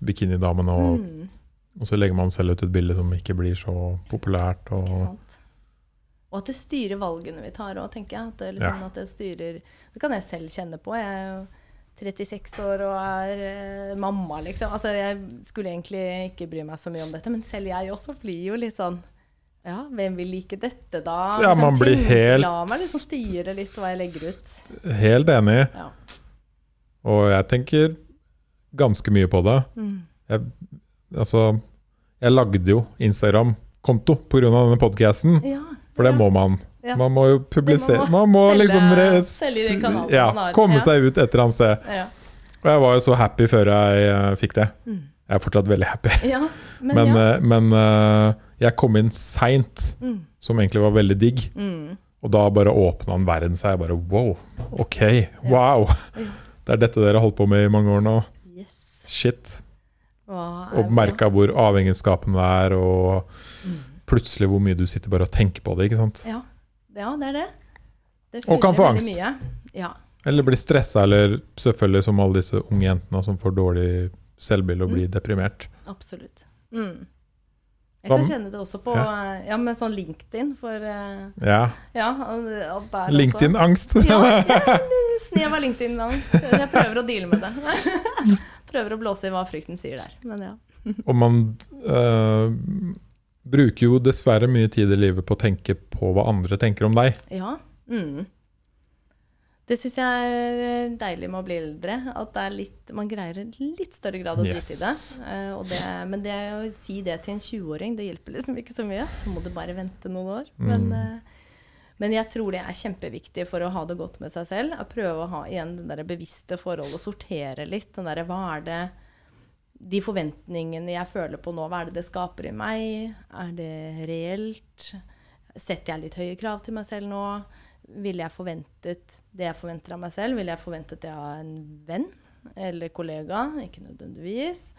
Speaker 1: bikinidamene, og,
Speaker 2: Mm.
Speaker 1: Og så legger man selv ut et bilde som ikke blir så populært.
Speaker 2: Ikke
Speaker 1: Og,
Speaker 2: sant? Og at det styrer valgene vi tar òg, tenker jeg. At det, liksom,
Speaker 1: Ja.
Speaker 2: at det styrer Det kan jeg selv kjenne på. Jeg er jo 36 år og er eh, mamma, liksom. Altså, jeg skulle egentlig ikke bry meg så mye om dette, men selv jeg også blir jo litt sånn Ja, hvem vil like dette, da?
Speaker 1: Ja, man blir helt-
Speaker 2: La meg liksom styre litt hva jeg legger ut.
Speaker 1: helt enig.
Speaker 2: Ja.
Speaker 1: Og jeg tenker ganske mye på det.
Speaker 2: Mm.
Speaker 1: Jeg, altså, jeg lagde jo Instagram-konto pga. denne podkasten,
Speaker 2: ja.
Speaker 1: for det
Speaker 2: ja.
Speaker 1: må man.
Speaker 2: Ja.
Speaker 1: Man må jo publisere
Speaker 2: Man
Speaker 1: Man
Speaker 2: må
Speaker 1: må
Speaker 2: selge-
Speaker 1: liksom re,
Speaker 2: selge den kanalen
Speaker 1: ja,
Speaker 2: man har.
Speaker 1: komme seg ut et eller annet sted.
Speaker 2: Ja.
Speaker 1: Og jeg var jo så happy før jeg uh, fikk det.
Speaker 2: Mm.
Speaker 1: Jeg er fortsatt veldig happy.
Speaker 2: ja. Men,
Speaker 1: Men, eh, men uh, jeg kom inn seint,
Speaker 2: Mm.
Speaker 1: som egentlig var veldig digg.
Speaker 2: Mm.
Speaker 1: Og da bare åpna en verden seg. Jeg bare wow, ok, wow. Det er dette dere har holdt på med i mange år nå.
Speaker 2: Yes.
Speaker 1: Shit. Og merka hvor avhengighetsskapende det er, og
Speaker 2: Mm.
Speaker 1: plutselig hvor mye du sitter bare og tenker på det. ikke sant?
Speaker 2: Ja, ja det er det. Det
Speaker 1: Og kan få angst.
Speaker 2: Mye. Ja.
Speaker 1: Eller bli stressa, eller selvfølgelig som alle disse unge jentene som får dårlig selvbilde og
Speaker 2: Mm.
Speaker 1: blir deprimert.
Speaker 2: Absolutt. Mm. Jeg kan kjenne det også på ja. med sånn LinkedIn, for eh,
Speaker 1: Ja.
Speaker 2: Ja.
Speaker 1: LinkedIn-angst.
Speaker 2: Ja, ja, snev av LinkedIn-angst. Jeg prøver å deale med det. Prøver å blåse i hva frykten sier der. Men ja.
Speaker 1: og man øh, bruker jo dessverre mye tid i livet på å tenke på hva andre tenker om deg.
Speaker 2: Ja. Mm. Det syns jeg er deilig med å bli eldre. At det er litt, man greier i litt større grad å drite i det. Eh, og det. Men det å si det til en 20-åring, det hjelper liksom ikke så mye. Da må du bare vente noen år. Men,
Speaker 1: Mm.
Speaker 2: Men jeg tror det er kjempeviktig for å ha det godt med seg selv. Å prøve å ha igjen det der bevisste forholdet, og sortere litt. Den derre hva er det De forventningene jeg føler på nå, hva er det det skaper i meg? Er det reelt? Setter jeg litt høye krav til meg selv nå? Ville jeg forventet det jeg forventer av meg selv? Ville jeg forventet det av en venn eller kollega? Ikke nødvendigvis.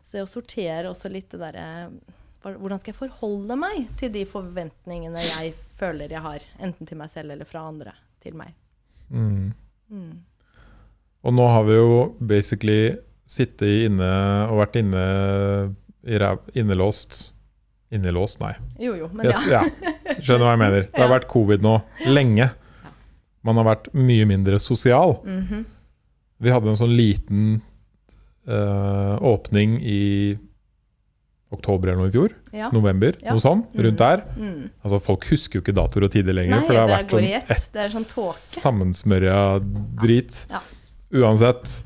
Speaker 2: Så det å sortere også litt det derre Hvordan skal jeg forholde meg til de forventningene jeg føler jeg har? Enten til meg selv eller fra andre til meg.
Speaker 1: Mm.
Speaker 2: Mm.
Speaker 1: Og nå har vi jo basically sittet inne og vært inne i ræv, innelåst Innelåst, nei.
Speaker 2: Jo, jo, men ja.
Speaker 1: Yes, ja. Skjønner hva jeg mener. Det har vært covid nå lenge. Man har vært mye mindre sosial.
Speaker 2: Mhm.
Speaker 1: Vi hadde en sånn liten uh, åpning i oktober eller noe i fjor.
Speaker 2: ja.
Speaker 1: November,
Speaker 2: Ja.
Speaker 1: noe sånn. Rundt der.
Speaker 2: Mm.
Speaker 1: Altså, folk husker jo ikke datoer og tider lenger.
Speaker 2: Nei,
Speaker 1: for det har vært sånn
Speaker 2: ett. er sånn
Speaker 1: sammensmørja drit.
Speaker 2: Ja.
Speaker 1: Uansett.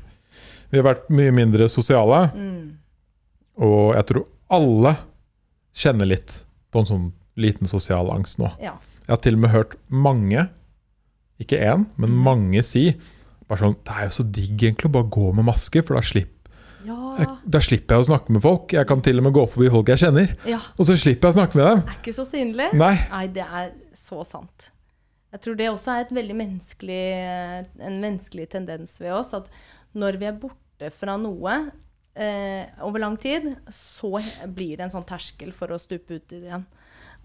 Speaker 1: Vi har vært mye mindre sosiale,
Speaker 2: Mm.
Speaker 1: og jeg tror alle kjenner litt på en sånn liten sosial angst nå.
Speaker 2: Ja.
Speaker 1: Jeg har til og med hørt mange, ikke én, men
Speaker 2: Mm.
Speaker 1: mange si bare sånn Det er jo så digg egentlig å bare gå med maske, for da slipper. Jeg, da slipper jeg å snakke med folk. Jeg kan til og med gå forbi folk jeg kjenner,
Speaker 2: ja.
Speaker 1: og så slipper jeg å snakke med dem.
Speaker 2: Er ikke så synlig.
Speaker 1: Nei.
Speaker 2: Nei, det er så sant. Jeg tror det også er et veldig menneskelig, en menneskelig tendens ved oss. At når vi er borte fra noe eh, over lang tid, så blir det en sånn terskel for å stupe ut i det igjen.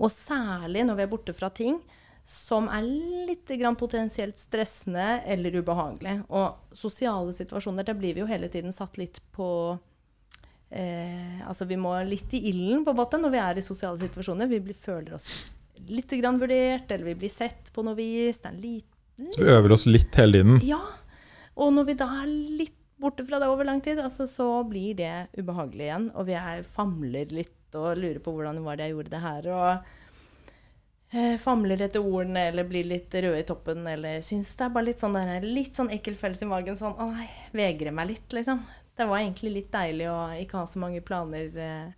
Speaker 2: Og særlig når vi er borte fra ting som er litt grann potensielt stressende eller ubehagelig. Og sosiale situasjoner, der blir vi jo hele tiden satt litt på eh, Altså vi må litt i ilden på båten når vi er i sosiale situasjoner. Vi blir, føler oss litt grann vurdert, eller vi blir sett på noe vis. Det er litt, litt
Speaker 1: Så vi øver oss litt hele tiden.
Speaker 2: Ja. Og når vi da er litt borte fra det over lang tid, altså, så blir det ubehagelig igjen. Og vi er, famler litt og lurer på hvordan var det jeg gjorde det her. Og famler etter ordene eller blir litt røde i toppen eller syns det er bare litt sånn, der, litt sånn ekkel følelse i magen. Sånn å nei, vegrer meg litt, liksom. Det var egentlig litt deilig å ikke ha så mange planer eh,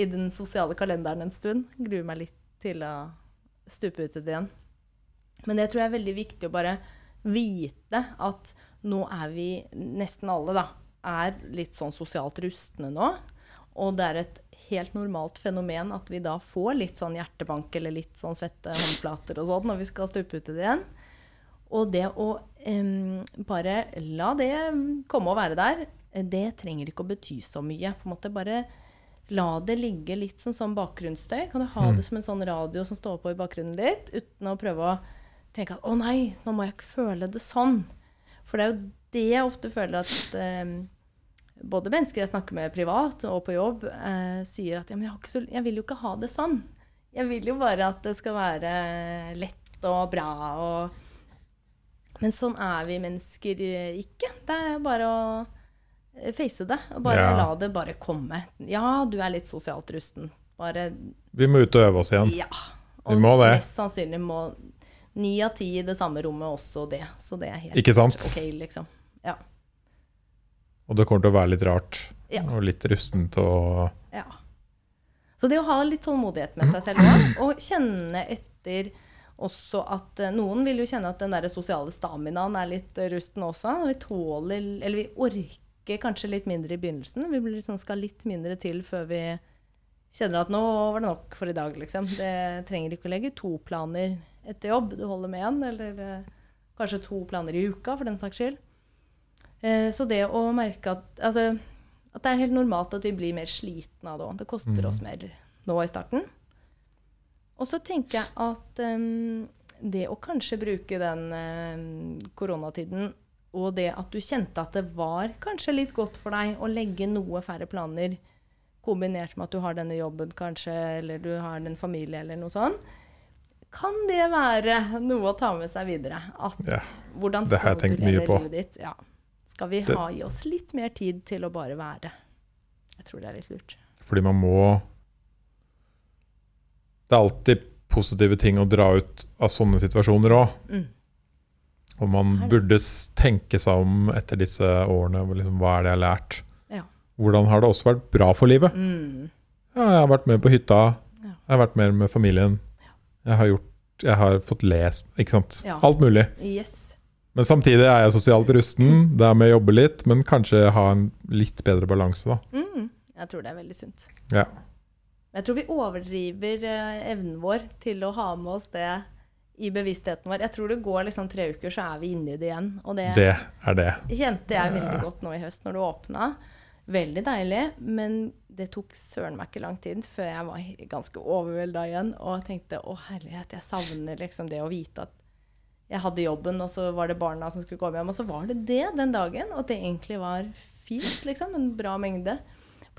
Speaker 2: i den sosiale kalenderen en stund. Gruer meg litt til å stupe ut i det igjen. Men det tror jeg er veldig viktig å bare vite at nå er vi nesten alle, da, er litt sånn sosialt rustne nå. Og det er et helt normalt fenomen at vi da får litt sånn hjertebank eller litt sånn svette håndflater og sånn når vi skal stupe ut i det igjen. Og det å em, bare la det komme og være der, det trenger ikke å bety så mye. På en måte bare la det ligge litt som sånn bakgrunnsstøy. Kan du ha det som en sånn radio som står på i bakgrunnen ditt, uten å prøve å tenke at 'å nei, nå må jeg ikke føle det sånn'. For det er jo det jeg ofte føler at eh, både mennesker jeg snakker med privat og på jobb, eh, sier at ja, men jeg, så, jeg vil jo ikke ha det sånn. Jeg vil jo bare at det skal være lett og bra og Men sånn er vi mennesker ikke. Det er bare å face det. Og bare
Speaker 1: Ja.
Speaker 2: la det bare komme. Ja, du er litt sosialt rusten. Bare
Speaker 1: Vi må ut og øve oss igjen.
Speaker 2: ja.
Speaker 1: Vi må det.
Speaker 2: mest sannsynlig må ni av ti i det samme rommet også det. Så det er helt
Speaker 1: Ikke sant?
Speaker 2: ok, liksom. Ja.
Speaker 1: Og det kommer til å være litt rart
Speaker 2: Ja.
Speaker 1: og litt rustent og
Speaker 2: ja. Så det å ha litt tålmodighet med seg selv òg, og kjenne etter også at eh, Noen vil jo kjenne at den der sosiale staminaen er litt eh, rusten også. Vi tåler Eller vi orker kanskje litt mindre i begynnelsen. Vi liksom skal litt mindre til før vi kjenner at nå var det nok for i dag, liksom. Det trenger ikke å legge to planer etter jobb. Du holder med én, eller eh, kanskje to planer i uka, for den saks skyld. Eh, så det å merke at Altså, at det er helt normalt at vi blir mer slitne av det òg. Det koster oss mer nå i starten. Og så tenker jeg at um, det å kanskje bruke den em, koronatiden og det at du kjente at det var kanskje litt godt for deg å legge noe færre planer, kombinert med at du har denne jobben kanskje, eller du har en familie eller noe sånt, kan det være noe å ta med seg videre? At
Speaker 1: Ja.
Speaker 2: hvordan skal du leve livet ditt? Ja. Skal vi ha i oss litt mer tid til å bare være? Jeg tror det er litt lurt.
Speaker 1: Fordi man må Det er alltid positive ting å dra ut av sånne situasjoner òg.
Speaker 2: Mm.
Speaker 1: Og man burde tenke seg om etter disse årene. Liksom, hva er det jeg har lært?
Speaker 2: Ja.
Speaker 1: Hvordan har det også vært bra for livet?
Speaker 2: Mm.
Speaker 1: Ja, jeg har vært med på hytta.
Speaker 2: Ja.
Speaker 1: Jeg har vært mer med familien. Jeg har, gjort, jeg har fått lest Ikke sant?
Speaker 2: Ja.
Speaker 1: Alt mulig.
Speaker 2: Yes.
Speaker 1: Men samtidig er jeg sosialt rusten. Det er med å jobbe litt, men kanskje ha en litt bedre balanse, da.
Speaker 2: Mm. Jeg tror det er veldig sunt.
Speaker 1: Ja.
Speaker 2: Jeg tror vi overdriver eh, evnen vår til å ha med oss det i bevisstheten vår. Jeg tror det går liksom tre uker, så er vi inne i det igjen. Og det,
Speaker 1: Det er det.
Speaker 2: kjente jeg veldig godt nå i høst når det åpna. Veldig deilig, men det tok søren meg ikke lang tid før jeg var ganske overvelda igjen og tenkte å herlighet, jeg savner liksom det å vite at jeg hadde jobben, og så var det barna som skulle komme hjem, og så var det det den dagen, og at det egentlig var fint, liksom, en bra mengde.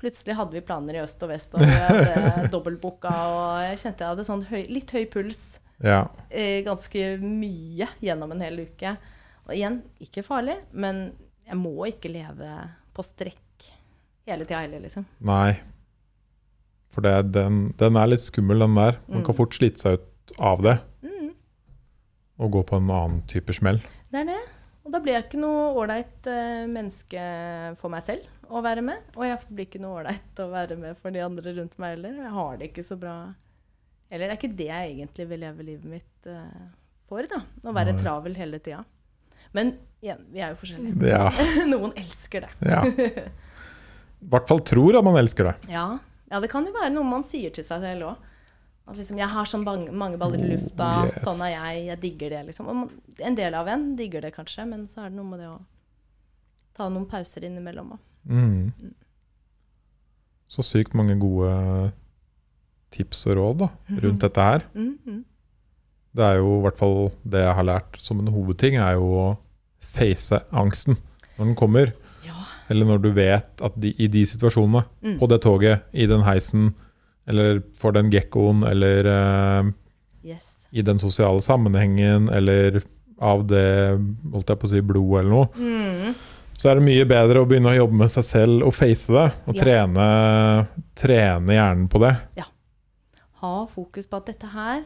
Speaker 2: Plutselig hadde vi planer i øst og vest, og vi hadde dobbeltbooka, og jeg kjente jeg hadde sånn høy, litt høy puls
Speaker 1: Ja.
Speaker 2: eh, ganske mye gjennom en hel uke. Og igjen, ikke farlig, men jeg må ikke leve på strekk hele tida heller, liksom.
Speaker 1: Nei. For det, den, den er litt skummel, den der. Man kan
Speaker 2: Mm.
Speaker 1: fort slite seg ut av det
Speaker 2: Mm,
Speaker 1: og gå på en annen type smell.
Speaker 2: det er det. Og da blir jeg ikke noe ålreit eh, menneske for meg selv å være med. Og jeg blir ikke noe ålreit å være med for de andre rundt meg heller. Jeg har det ikke så bra Eller det er ikke det jeg egentlig vil leve livet mitt eh, for, da. Å være
Speaker 1: Nei.
Speaker 2: travel hele tida. Men igjen, vi er jo forskjellige.
Speaker 1: Ja.
Speaker 2: Noen elsker det.
Speaker 1: ja. I hvert fall tror at man elsker det.
Speaker 2: Ja. ja, det kan jo være noe man sier til seg selv òg. At liksom, jeg har så mange, mange baller i lufta,
Speaker 1: Oh, yes.
Speaker 2: sånn er jeg, jeg digger det, liksom. Man, en del av en digger det kanskje, men så er det noe med det å ta noen pauser innimellom òg.
Speaker 1: Mm. Så sykt mange gode tips og råd da, rundt dette her.
Speaker 2: Mm, -hmm.
Speaker 1: det er jo i hvert fall det jeg har lært som en hovedting, er jo å face angsten når den kommer.
Speaker 2: Ja.
Speaker 1: Eller når du vet at de, i de situasjonene,
Speaker 2: Mm.
Speaker 1: på det toget, i den heisen, eller for den gekkoen, eller uh,
Speaker 2: Yes.
Speaker 1: i den sosiale sammenhengen, eller av det holdt jeg på å si, blodet eller noe,
Speaker 2: Mm.
Speaker 1: så er det mye bedre å begynne å jobbe med seg selv og face det. Og
Speaker 2: Ja.
Speaker 1: trene, trene hjernen på det. Ja.
Speaker 2: Ha fokus på at dette her,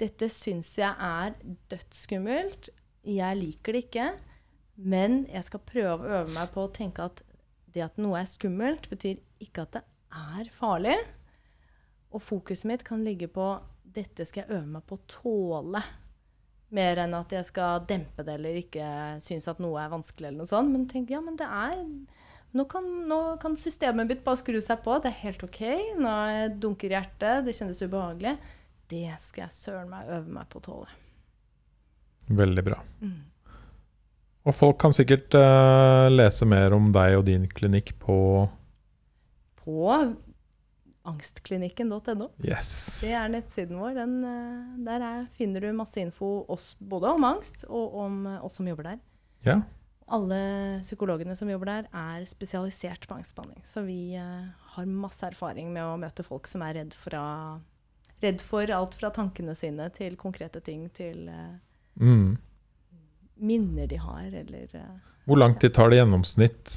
Speaker 2: dette syns jeg er dødsskummelt. Jeg liker det ikke. Men jeg skal prøve å øve meg på å tenke at det at noe er skummelt, betyr ikke at det er farlig. Og fokuset mitt kan ligge på dette skal jeg øve meg på å tåle. Mer enn at jeg skal dempe det eller ikke synes at noe er vanskelig. eller noe sånt. Men tenk, ja, men det er nå kan, nå kan systemet mitt bare skru seg på. Det er helt OK. Nå dunker hjertet. Det kjennes ubehagelig. Det skal jeg søren meg øve meg på å tåle.
Speaker 1: Veldig bra.
Speaker 2: Mm.
Speaker 1: Og folk kan sikkert uh, lese mer om deg og din klinikk på
Speaker 2: På angstklinikken.no.
Speaker 1: Yes.
Speaker 2: Det er nettsiden vår. Den, eh, der er, finner du masse info oss, både om angst og om eh, oss som jobber der.
Speaker 1: Ja.
Speaker 2: Alle psykologene som jobber der, er spesialisert på angstbehandling. Så vi eh, har masse erfaring med å møte folk som er redd, fra, redd for alt fra tankene sine til konkrete ting til
Speaker 1: Mm.
Speaker 2: minner de har, eller
Speaker 1: Hvor lang tid tar det i gjennomsnitt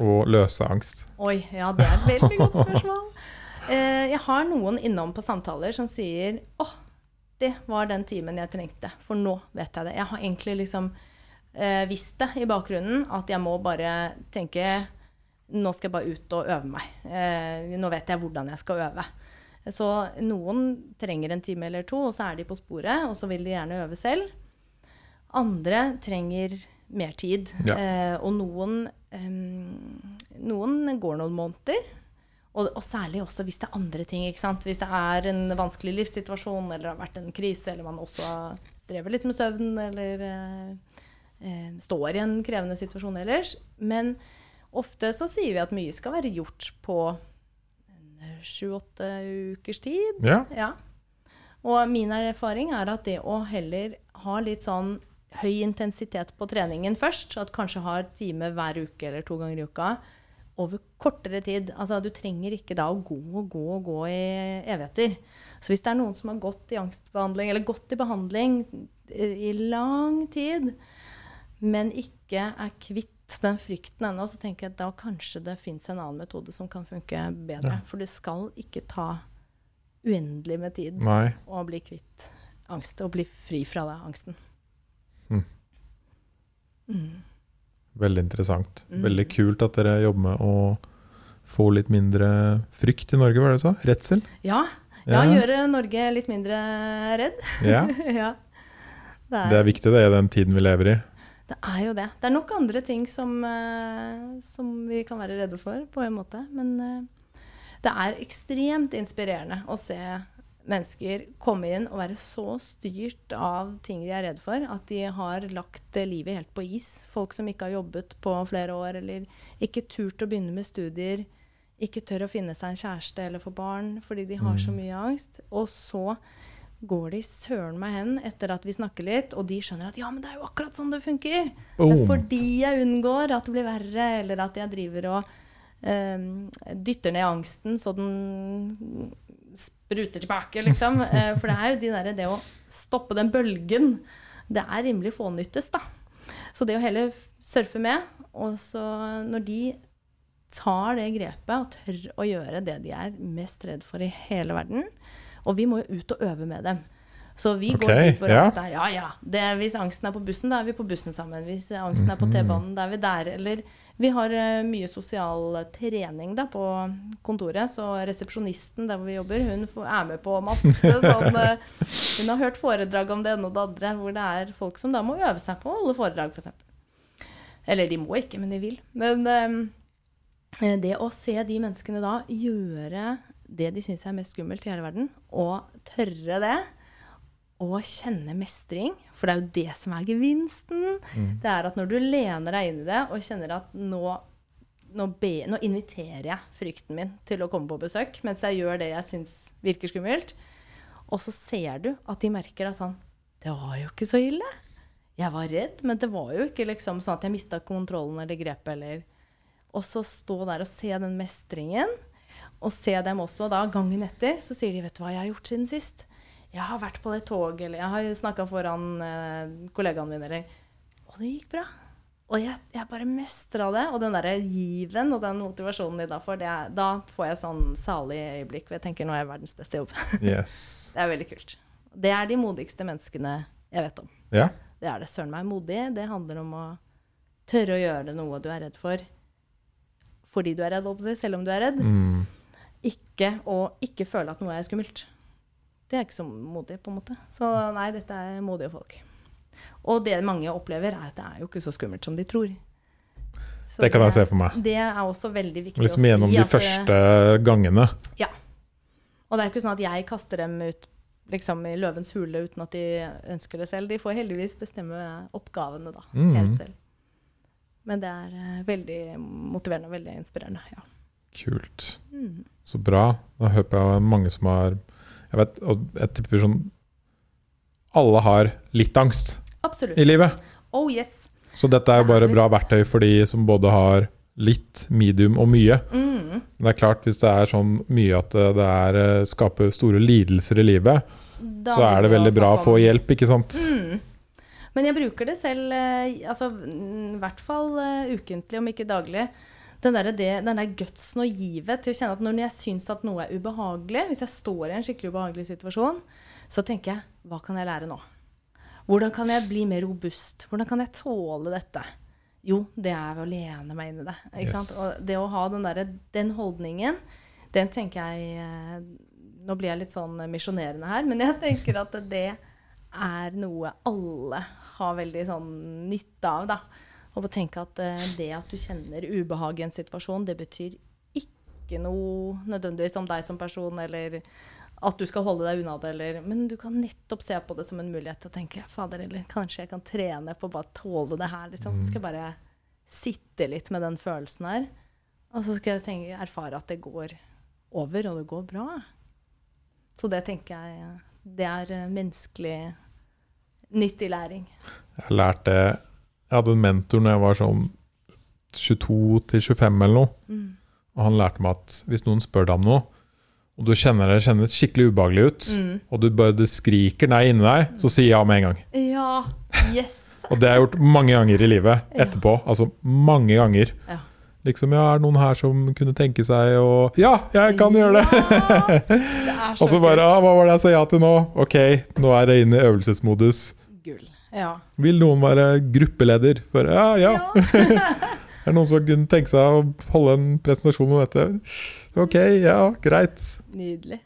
Speaker 1: å løse angst?
Speaker 2: Oi, ja, det er et veldig godt spørsmål. Eh, jeg har noen innom på samtaler som sier åh, det var den timen jeg trengte, for nå vet jeg det. Jeg har egentlig liksom eh, visst det i bakgrunnen, at jeg må bare tenke nå skal jeg bare ut og øve meg. Eh, nå vet jeg hvordan jeg skal øve. Så noen trenger en time eller to, og så er de på sporet, og så vil de gjerne øve selv. Andre trenger mer tid.
Speaker 1: Ja.
Speaker 2: Eh, og noen, em, noen går noen måneder. Og, og særlig også hvis det er andre ting. ikke sant? Hvis det er en vanskelig livssituasjon, eller det har vært en krise, eller man også strever litt med søvn, eller eh, eh, står i en krevende situasjon ellers. Men ofte så sier vi at mye skal være gjort på sju-åtte ukers tid.
Speaker 1: Ja.
Speaker 2: Ja. Og min erfaring er at det å heller ha litt sånn høy intensitet på treningen først, at kanskje ha et time hver uke eller to ganger i uka, over kortere tid. Altså, du trenger ikke da å gå og gå og gå i evigheter. Så hvis det er noen som har gått i angstbehandling, eller gått i behandling i lang tid, men ikke er kvitt den frykten ennå, så tenker jeg at da kanskje det fins en annen metode som kan funke bedre.
Speaker 1: Ja.
Speaker 2: For det skal ikke ta uendelig med tid
Speaker 1: Nei.
Speaker 2: å bli kvitt angst, og bli fri fra det, angsten.
Speaker 1: Mm. Veldig interessant.
Speaker 2: Mm.
Speaker 1: Veldig kult at dere jobber med å få litt mindre frykt i Norge, var det du sa? Redsel?
Speaker 2: Ja, ja, gjøre Norge litt mindre redd.
Speaker 1: Ja.
Speaker 2: ja. Det
Speaker 1: Det er viktig det i den tiden vi lever i.
Speaker 2: Det er jo det. Det er nok andre ting som, eh, som vi kan være redde for, på en måte. Men eh, det er ekstremt inspirerende å se mennesker komme inn og være så styrt av ting de er redd for, at de har lagt livet helt på is. Folk som ikke har jobbet på flere år, eller ikke turt å begynne med studier. Ikke tør å finne seg en kjæreste eller få barn fordi de har så
Speaker 1: Mm.
Speaker 2: mye angst. Og så går de søren meg hen etter at vi snakker litt, og de skjønner at ja, men det er jo akkurat sånn det funker. Det er fordi jeg unngår at det blir verre, eller at jeg driver og um, dytter ned angsten så den spruter tilbake, liksom. Eh, for det er jo de der, det å stoppe den bølgen, det er rimelig fånyttes, da. Så det å heller surfe med, og så når de tar det grepet og tør å gjøre det de er mest redd for i hele verden, og vi må jo ut og øve med dem. Så vi
Speaker 1: okay,
Speaker 2: går dit hvor angsten er. Ja, ja. Det, hvis angsten er på bussen, da er vi på bussen sammen. Hvis angsten er på T-banen, da er vi der. Eller vi har eh, mye sosial trening da, på kontoret, så resepsjonisten der hvor vi jobber, hun er med på masse sånn eh, Hun har hørt foredrag om det ene og det andre, hvor det er folk som da må øve seg på å holde foredrag, f.eks. Eller de må ikke, men de vil. Men eh, det å se de menneskene da gjøre det de syns er mest skummelt i hele verden, og tørre det, og kjenne mestring, for det er jo det som er gevinsten,
Speaker 1: Mm.
Speaker 2: det er at når du lener deg inn i det og kjenner at nå, nå, be, nå inviterer jeg frykten min til å komme på besøk, mens jeg gjør det jeg syns virker skummelt, Og så ser du at de merker at sånn Det var jo ikke så ille. Jeg var redd, men det var jo ikke liksom sånn at jeg mista kontrollen eller grepet eller Og så stå der og se den mestringen, og se dem også da gangen etter, så sier de 'Vet du hva jeg har gjort siden sist?' 'Jeg har vært på det toget', eller 'Jeg har snakka foran eh, kollegaene mine', eller 'Og det gikk bra'. Og jeg, jeg bare mestra det. Og den derre given og den motivasjonen de da får, det er, da får jeg sånn salig øyeblikk hvor jeg tenker nå er jeg verdens beste jobb.
Speaker 1: Yes.
Speaker 2: Det er veldig kult. Det er de modigste menneskene jeg vet om.
Speaker 1: Ja.
Speaker 2: Det er det søren meg. Modig, det handler om å tørre å gjøre noe du er redd for fordi du er redd, selv om du er redd.
Speaker 1: Mm.
Speaker 2: Ikke å ikke føle at noe er skummelt. Det er ikke så modig, på en måte. Så nei, dette er modige folk. Og det mange opplever, er at det er jo ikke så skummelt som de tror. Så
Speaker 1: Det kan jeg se for meg.
Speaker 2: Det er også veldig viktig
Speaker 1: Liksom
Speaker 2: å
Speaker 1: gjennom
Speaker 2: si.
Speaker 1: de
Speaker 2: at det-
Speaker 1: første gangene. Ja.
Speaker 2: Og det er ikke sånn at jeg kaster dem ut liksom, i løvens hule uten at de ønsker det selv. De får heldigvis bestemme oppgavene da,
Speaker 1: mm.
Speaker 2: helt selv. Men det er eh, veldig motiverende og veldig inspirerende. Ja.
Speaker 1: Kult.
Speaker 2: Mm.
Speaker 1: Så bra. Da håper jeg mange som har Jeg vet, og jeg tipper sånn Alle har litt angst
Speaker 2: Absolutt.
Speaker 1: i livet.
Speaker 2: Oh yes.
Speaker 1: Så dette er jo bare bra verktøy for de som både har litt, medium og mye.
Speaker 2: Mm.
Speaker 1: Men det er klart, hvis det er sånn mye at det er, eh, skaper store lidelser i livet,
Speaker 2: Da
Speaker 1: så er det veldig bra å få hjelp, ikke sant?
Speaker 2: Mm. Men jeg bruker det selv, eh, altså, mm, i hvert fall eh, ukentlig, om ikke daglig. Den der, det, den der gutsen og givet til å kjenne at når jeg syns at noe er ubehagelig, hvis jeg står i en skikkelig ubehagelig situasjon, så tenker jeg hva kan jeg lære nå? Hvordan kan jeg bli mer robust? Hvordan kan jeg tåle dette? Jo, det er ved å lene meg inn i det.
Speaker 1: Yes.
Speaker 2: Og det å ha den, der, den holdningen, den tenker jeg eh, Nå blir jeg litt sånn misjonerende her, men jeg tenker at det er noe alle har veldig sånn nytte av. da. Og tenke at eh, det at du kjenner ubehag i en situasjon, det betyr ikke noe nødvendigvis om deg som person, eller at du skal holde deg unna det, eller Men du kan nettopp se på det som en mulighet til å tenke Fader, eller kanskje jeg kan trene på å bare tåle det her, liksom. Skal jeg bare sitte litt med den følelsen her. Og så skal jeg tenke, erfare at det går over, og det går bra. Så det tenker jeg Det er menneskelig nyttig læring.
Speaker 1: Jeg har lært det Jeg hadde en mentor når jeg var sånn 22 til 25 eller noe.
Speaker 2: Mm.
Speaker 1: Og han lærte meg at hvis noen spør deg om noe, og du kjenner det kjennes skikkelig ubehagelig ut,
Speaker 2: Mm.
Speaker 1: og du bare det skriker nei inni deg, så si ja med en gang.
Speaker 2: Ja. Yes.
Speaker 1: Og det har jeg gjort mange ganger i livet
Speaker 2: Ja.
Speaker 1: etterpå. Altså mange ganger.
Speaker 2: Ja.
Speaker 1: Liksom, ja, er det noen her som kunne tenke seg å Ja, jeg kan gjøre det!
Speaker 2: Ja, det så
Speaker 1: Og så bare
Speaker 2: kult.
Speaker 1: ah, Hva var det jeg sa ja til nå? Ok, nå er det inne i øvelsesmodus.
Speaker 2: Gull. Ja.
Speaker 1: Vil noen være gruppeleder? For, ja, ja. Er det noen som kunne tenke seg å holde en presentasjon om dette? Ok, ja, greit.
Speaker 2: Nydelig.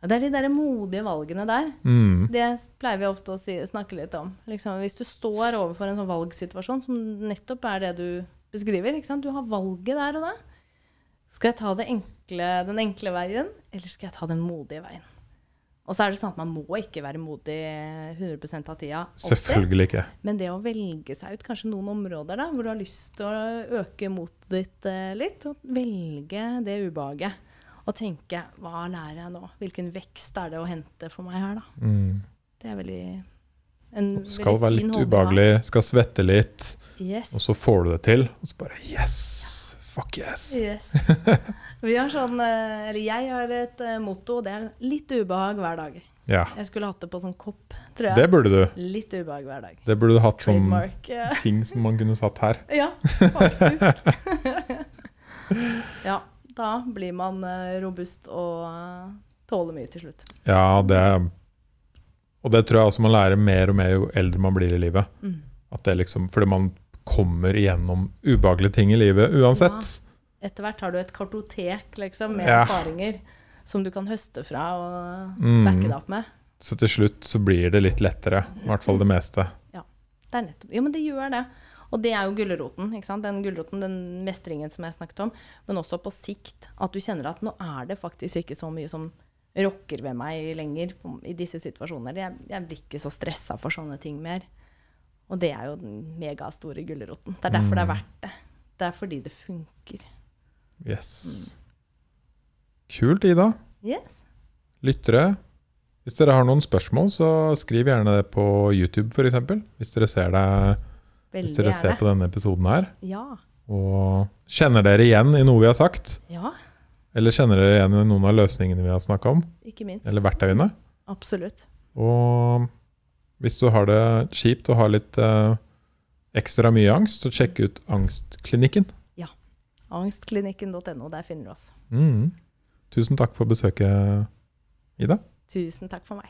Speaker 2: Ja, det er de der modige valgene der.
Speaker 1: Mm.
Speaker 2: Det pleier vi ofte å si, snakke litt om. Liksom, hvis du står overfor en sånn valgsituasjon, som nettopp er det du beskriver? Du har valget der og da. Skal jeg ta det enkle, den enkle veien, eller skal jeg ta den modige veien? Og så er det sånn at man må ikke være modig 100 av tida. alltid.
Speaker 1: Selvfølgelig ikke.
Speaker 2: Men det å velge seg ut kanskje noen områder da, hvor du har lyst til å øke motet ditt eh, litt, og velge det ubehaget. Og tenke hva lærer jeg nå? Hvilken vekst er det å hente for meg her, da?
Speaker 1: Mm.
Speaker 2: Det er veldig en
Speaker 1: Det skal
Speaker 2: veldig
Speaker 1: være litt ubehagelig, skal svette litt,
Speaker 2: Yes.
Speaker 1: og så får du det til. Og så bare yes! Fuck yes!
Speaker 2: yes. Vi har sånn, eh, eller jeg har et eh, motto, og det er litt ubehag hver dag.
Speaker 1: Ja,
Speaker 2: Jeg skulle hatt det på sånn kopp, tror jeg.
Speaker 1: det burde du.
Speaker 2: Litt ubehag hver dag.
Speaker 1: Det burde du hatt som ting som man kunne satt her.
Speaker 2: Ja, faktisk. ja, da blir man eh, robust og tåler mye til slutt.
Speaker 1: Ja, det Og det tror jeg også man lærer mer og mer jo eldre man blir i livet.
Speaker 2: Mm.
Speaker 1: At det liksom, fordi man kommer igjennom ubehagelige ting i livet uansett.
Speaker 2: Etter hvert har du et kartotek liksom, med
Speaker 1: Ja.
Speaker 2: erfaringer som du kan høste fra og
Speaker 1: Mm.
Speaker 2: backe deg opp med.
Speaker 1: Så til slutt så blir det litt lettere. I hvert fall det meste.
Speaker 2: Det er nettopp, jo, men det gjør det. Og det er jo gulroten. Den gulroten, den mestringen som jeg snakket om. Men også på sikt. At du kjenner at nå er det faktisk ikke så mye som rokker ved meg lenger på, i disse situasjoner. Jeg, jeg blir ikke så stressa for sånne ting mer. Og det er jo den megastore gulroten. Det er derfor det er
Speaker 1: Mm.
Speaker 2: verdt det. Det er fordi det funker.
Speaker 1: Yes. Kult, Ida.
Speaker 2: Yes.
Speaker 1: Lyttere, Hvis dere har noen spørsmål, så skriv gjerne det på YouTube f.eks. Hvis dere ser det hvis dere ser på denne episoden her.
Speaker 2: Ja.
Speaker 1: Og kjenner dere igjen i noe vi har sagt?
Speaker 2: ja,
Speaker 1: Eller kjenner dere igjen i noen av løsningene vi har snakka om?
Speaker 2: ikke minst.
Speaker 1: Eller verktøyene?
Speaker 2: Absolutt.
Speaker 1: Og hvis du har det kjipt og har litt eh, ekstra mye angst, så sjekk ut Angstklinikken. Ja.
Speaker 2: Angstklinikken.no, der finner du oss.
Speaker 1: Mm. Tusen takk for besøket, Ida.
Speaker 2: Tusen takk for meg.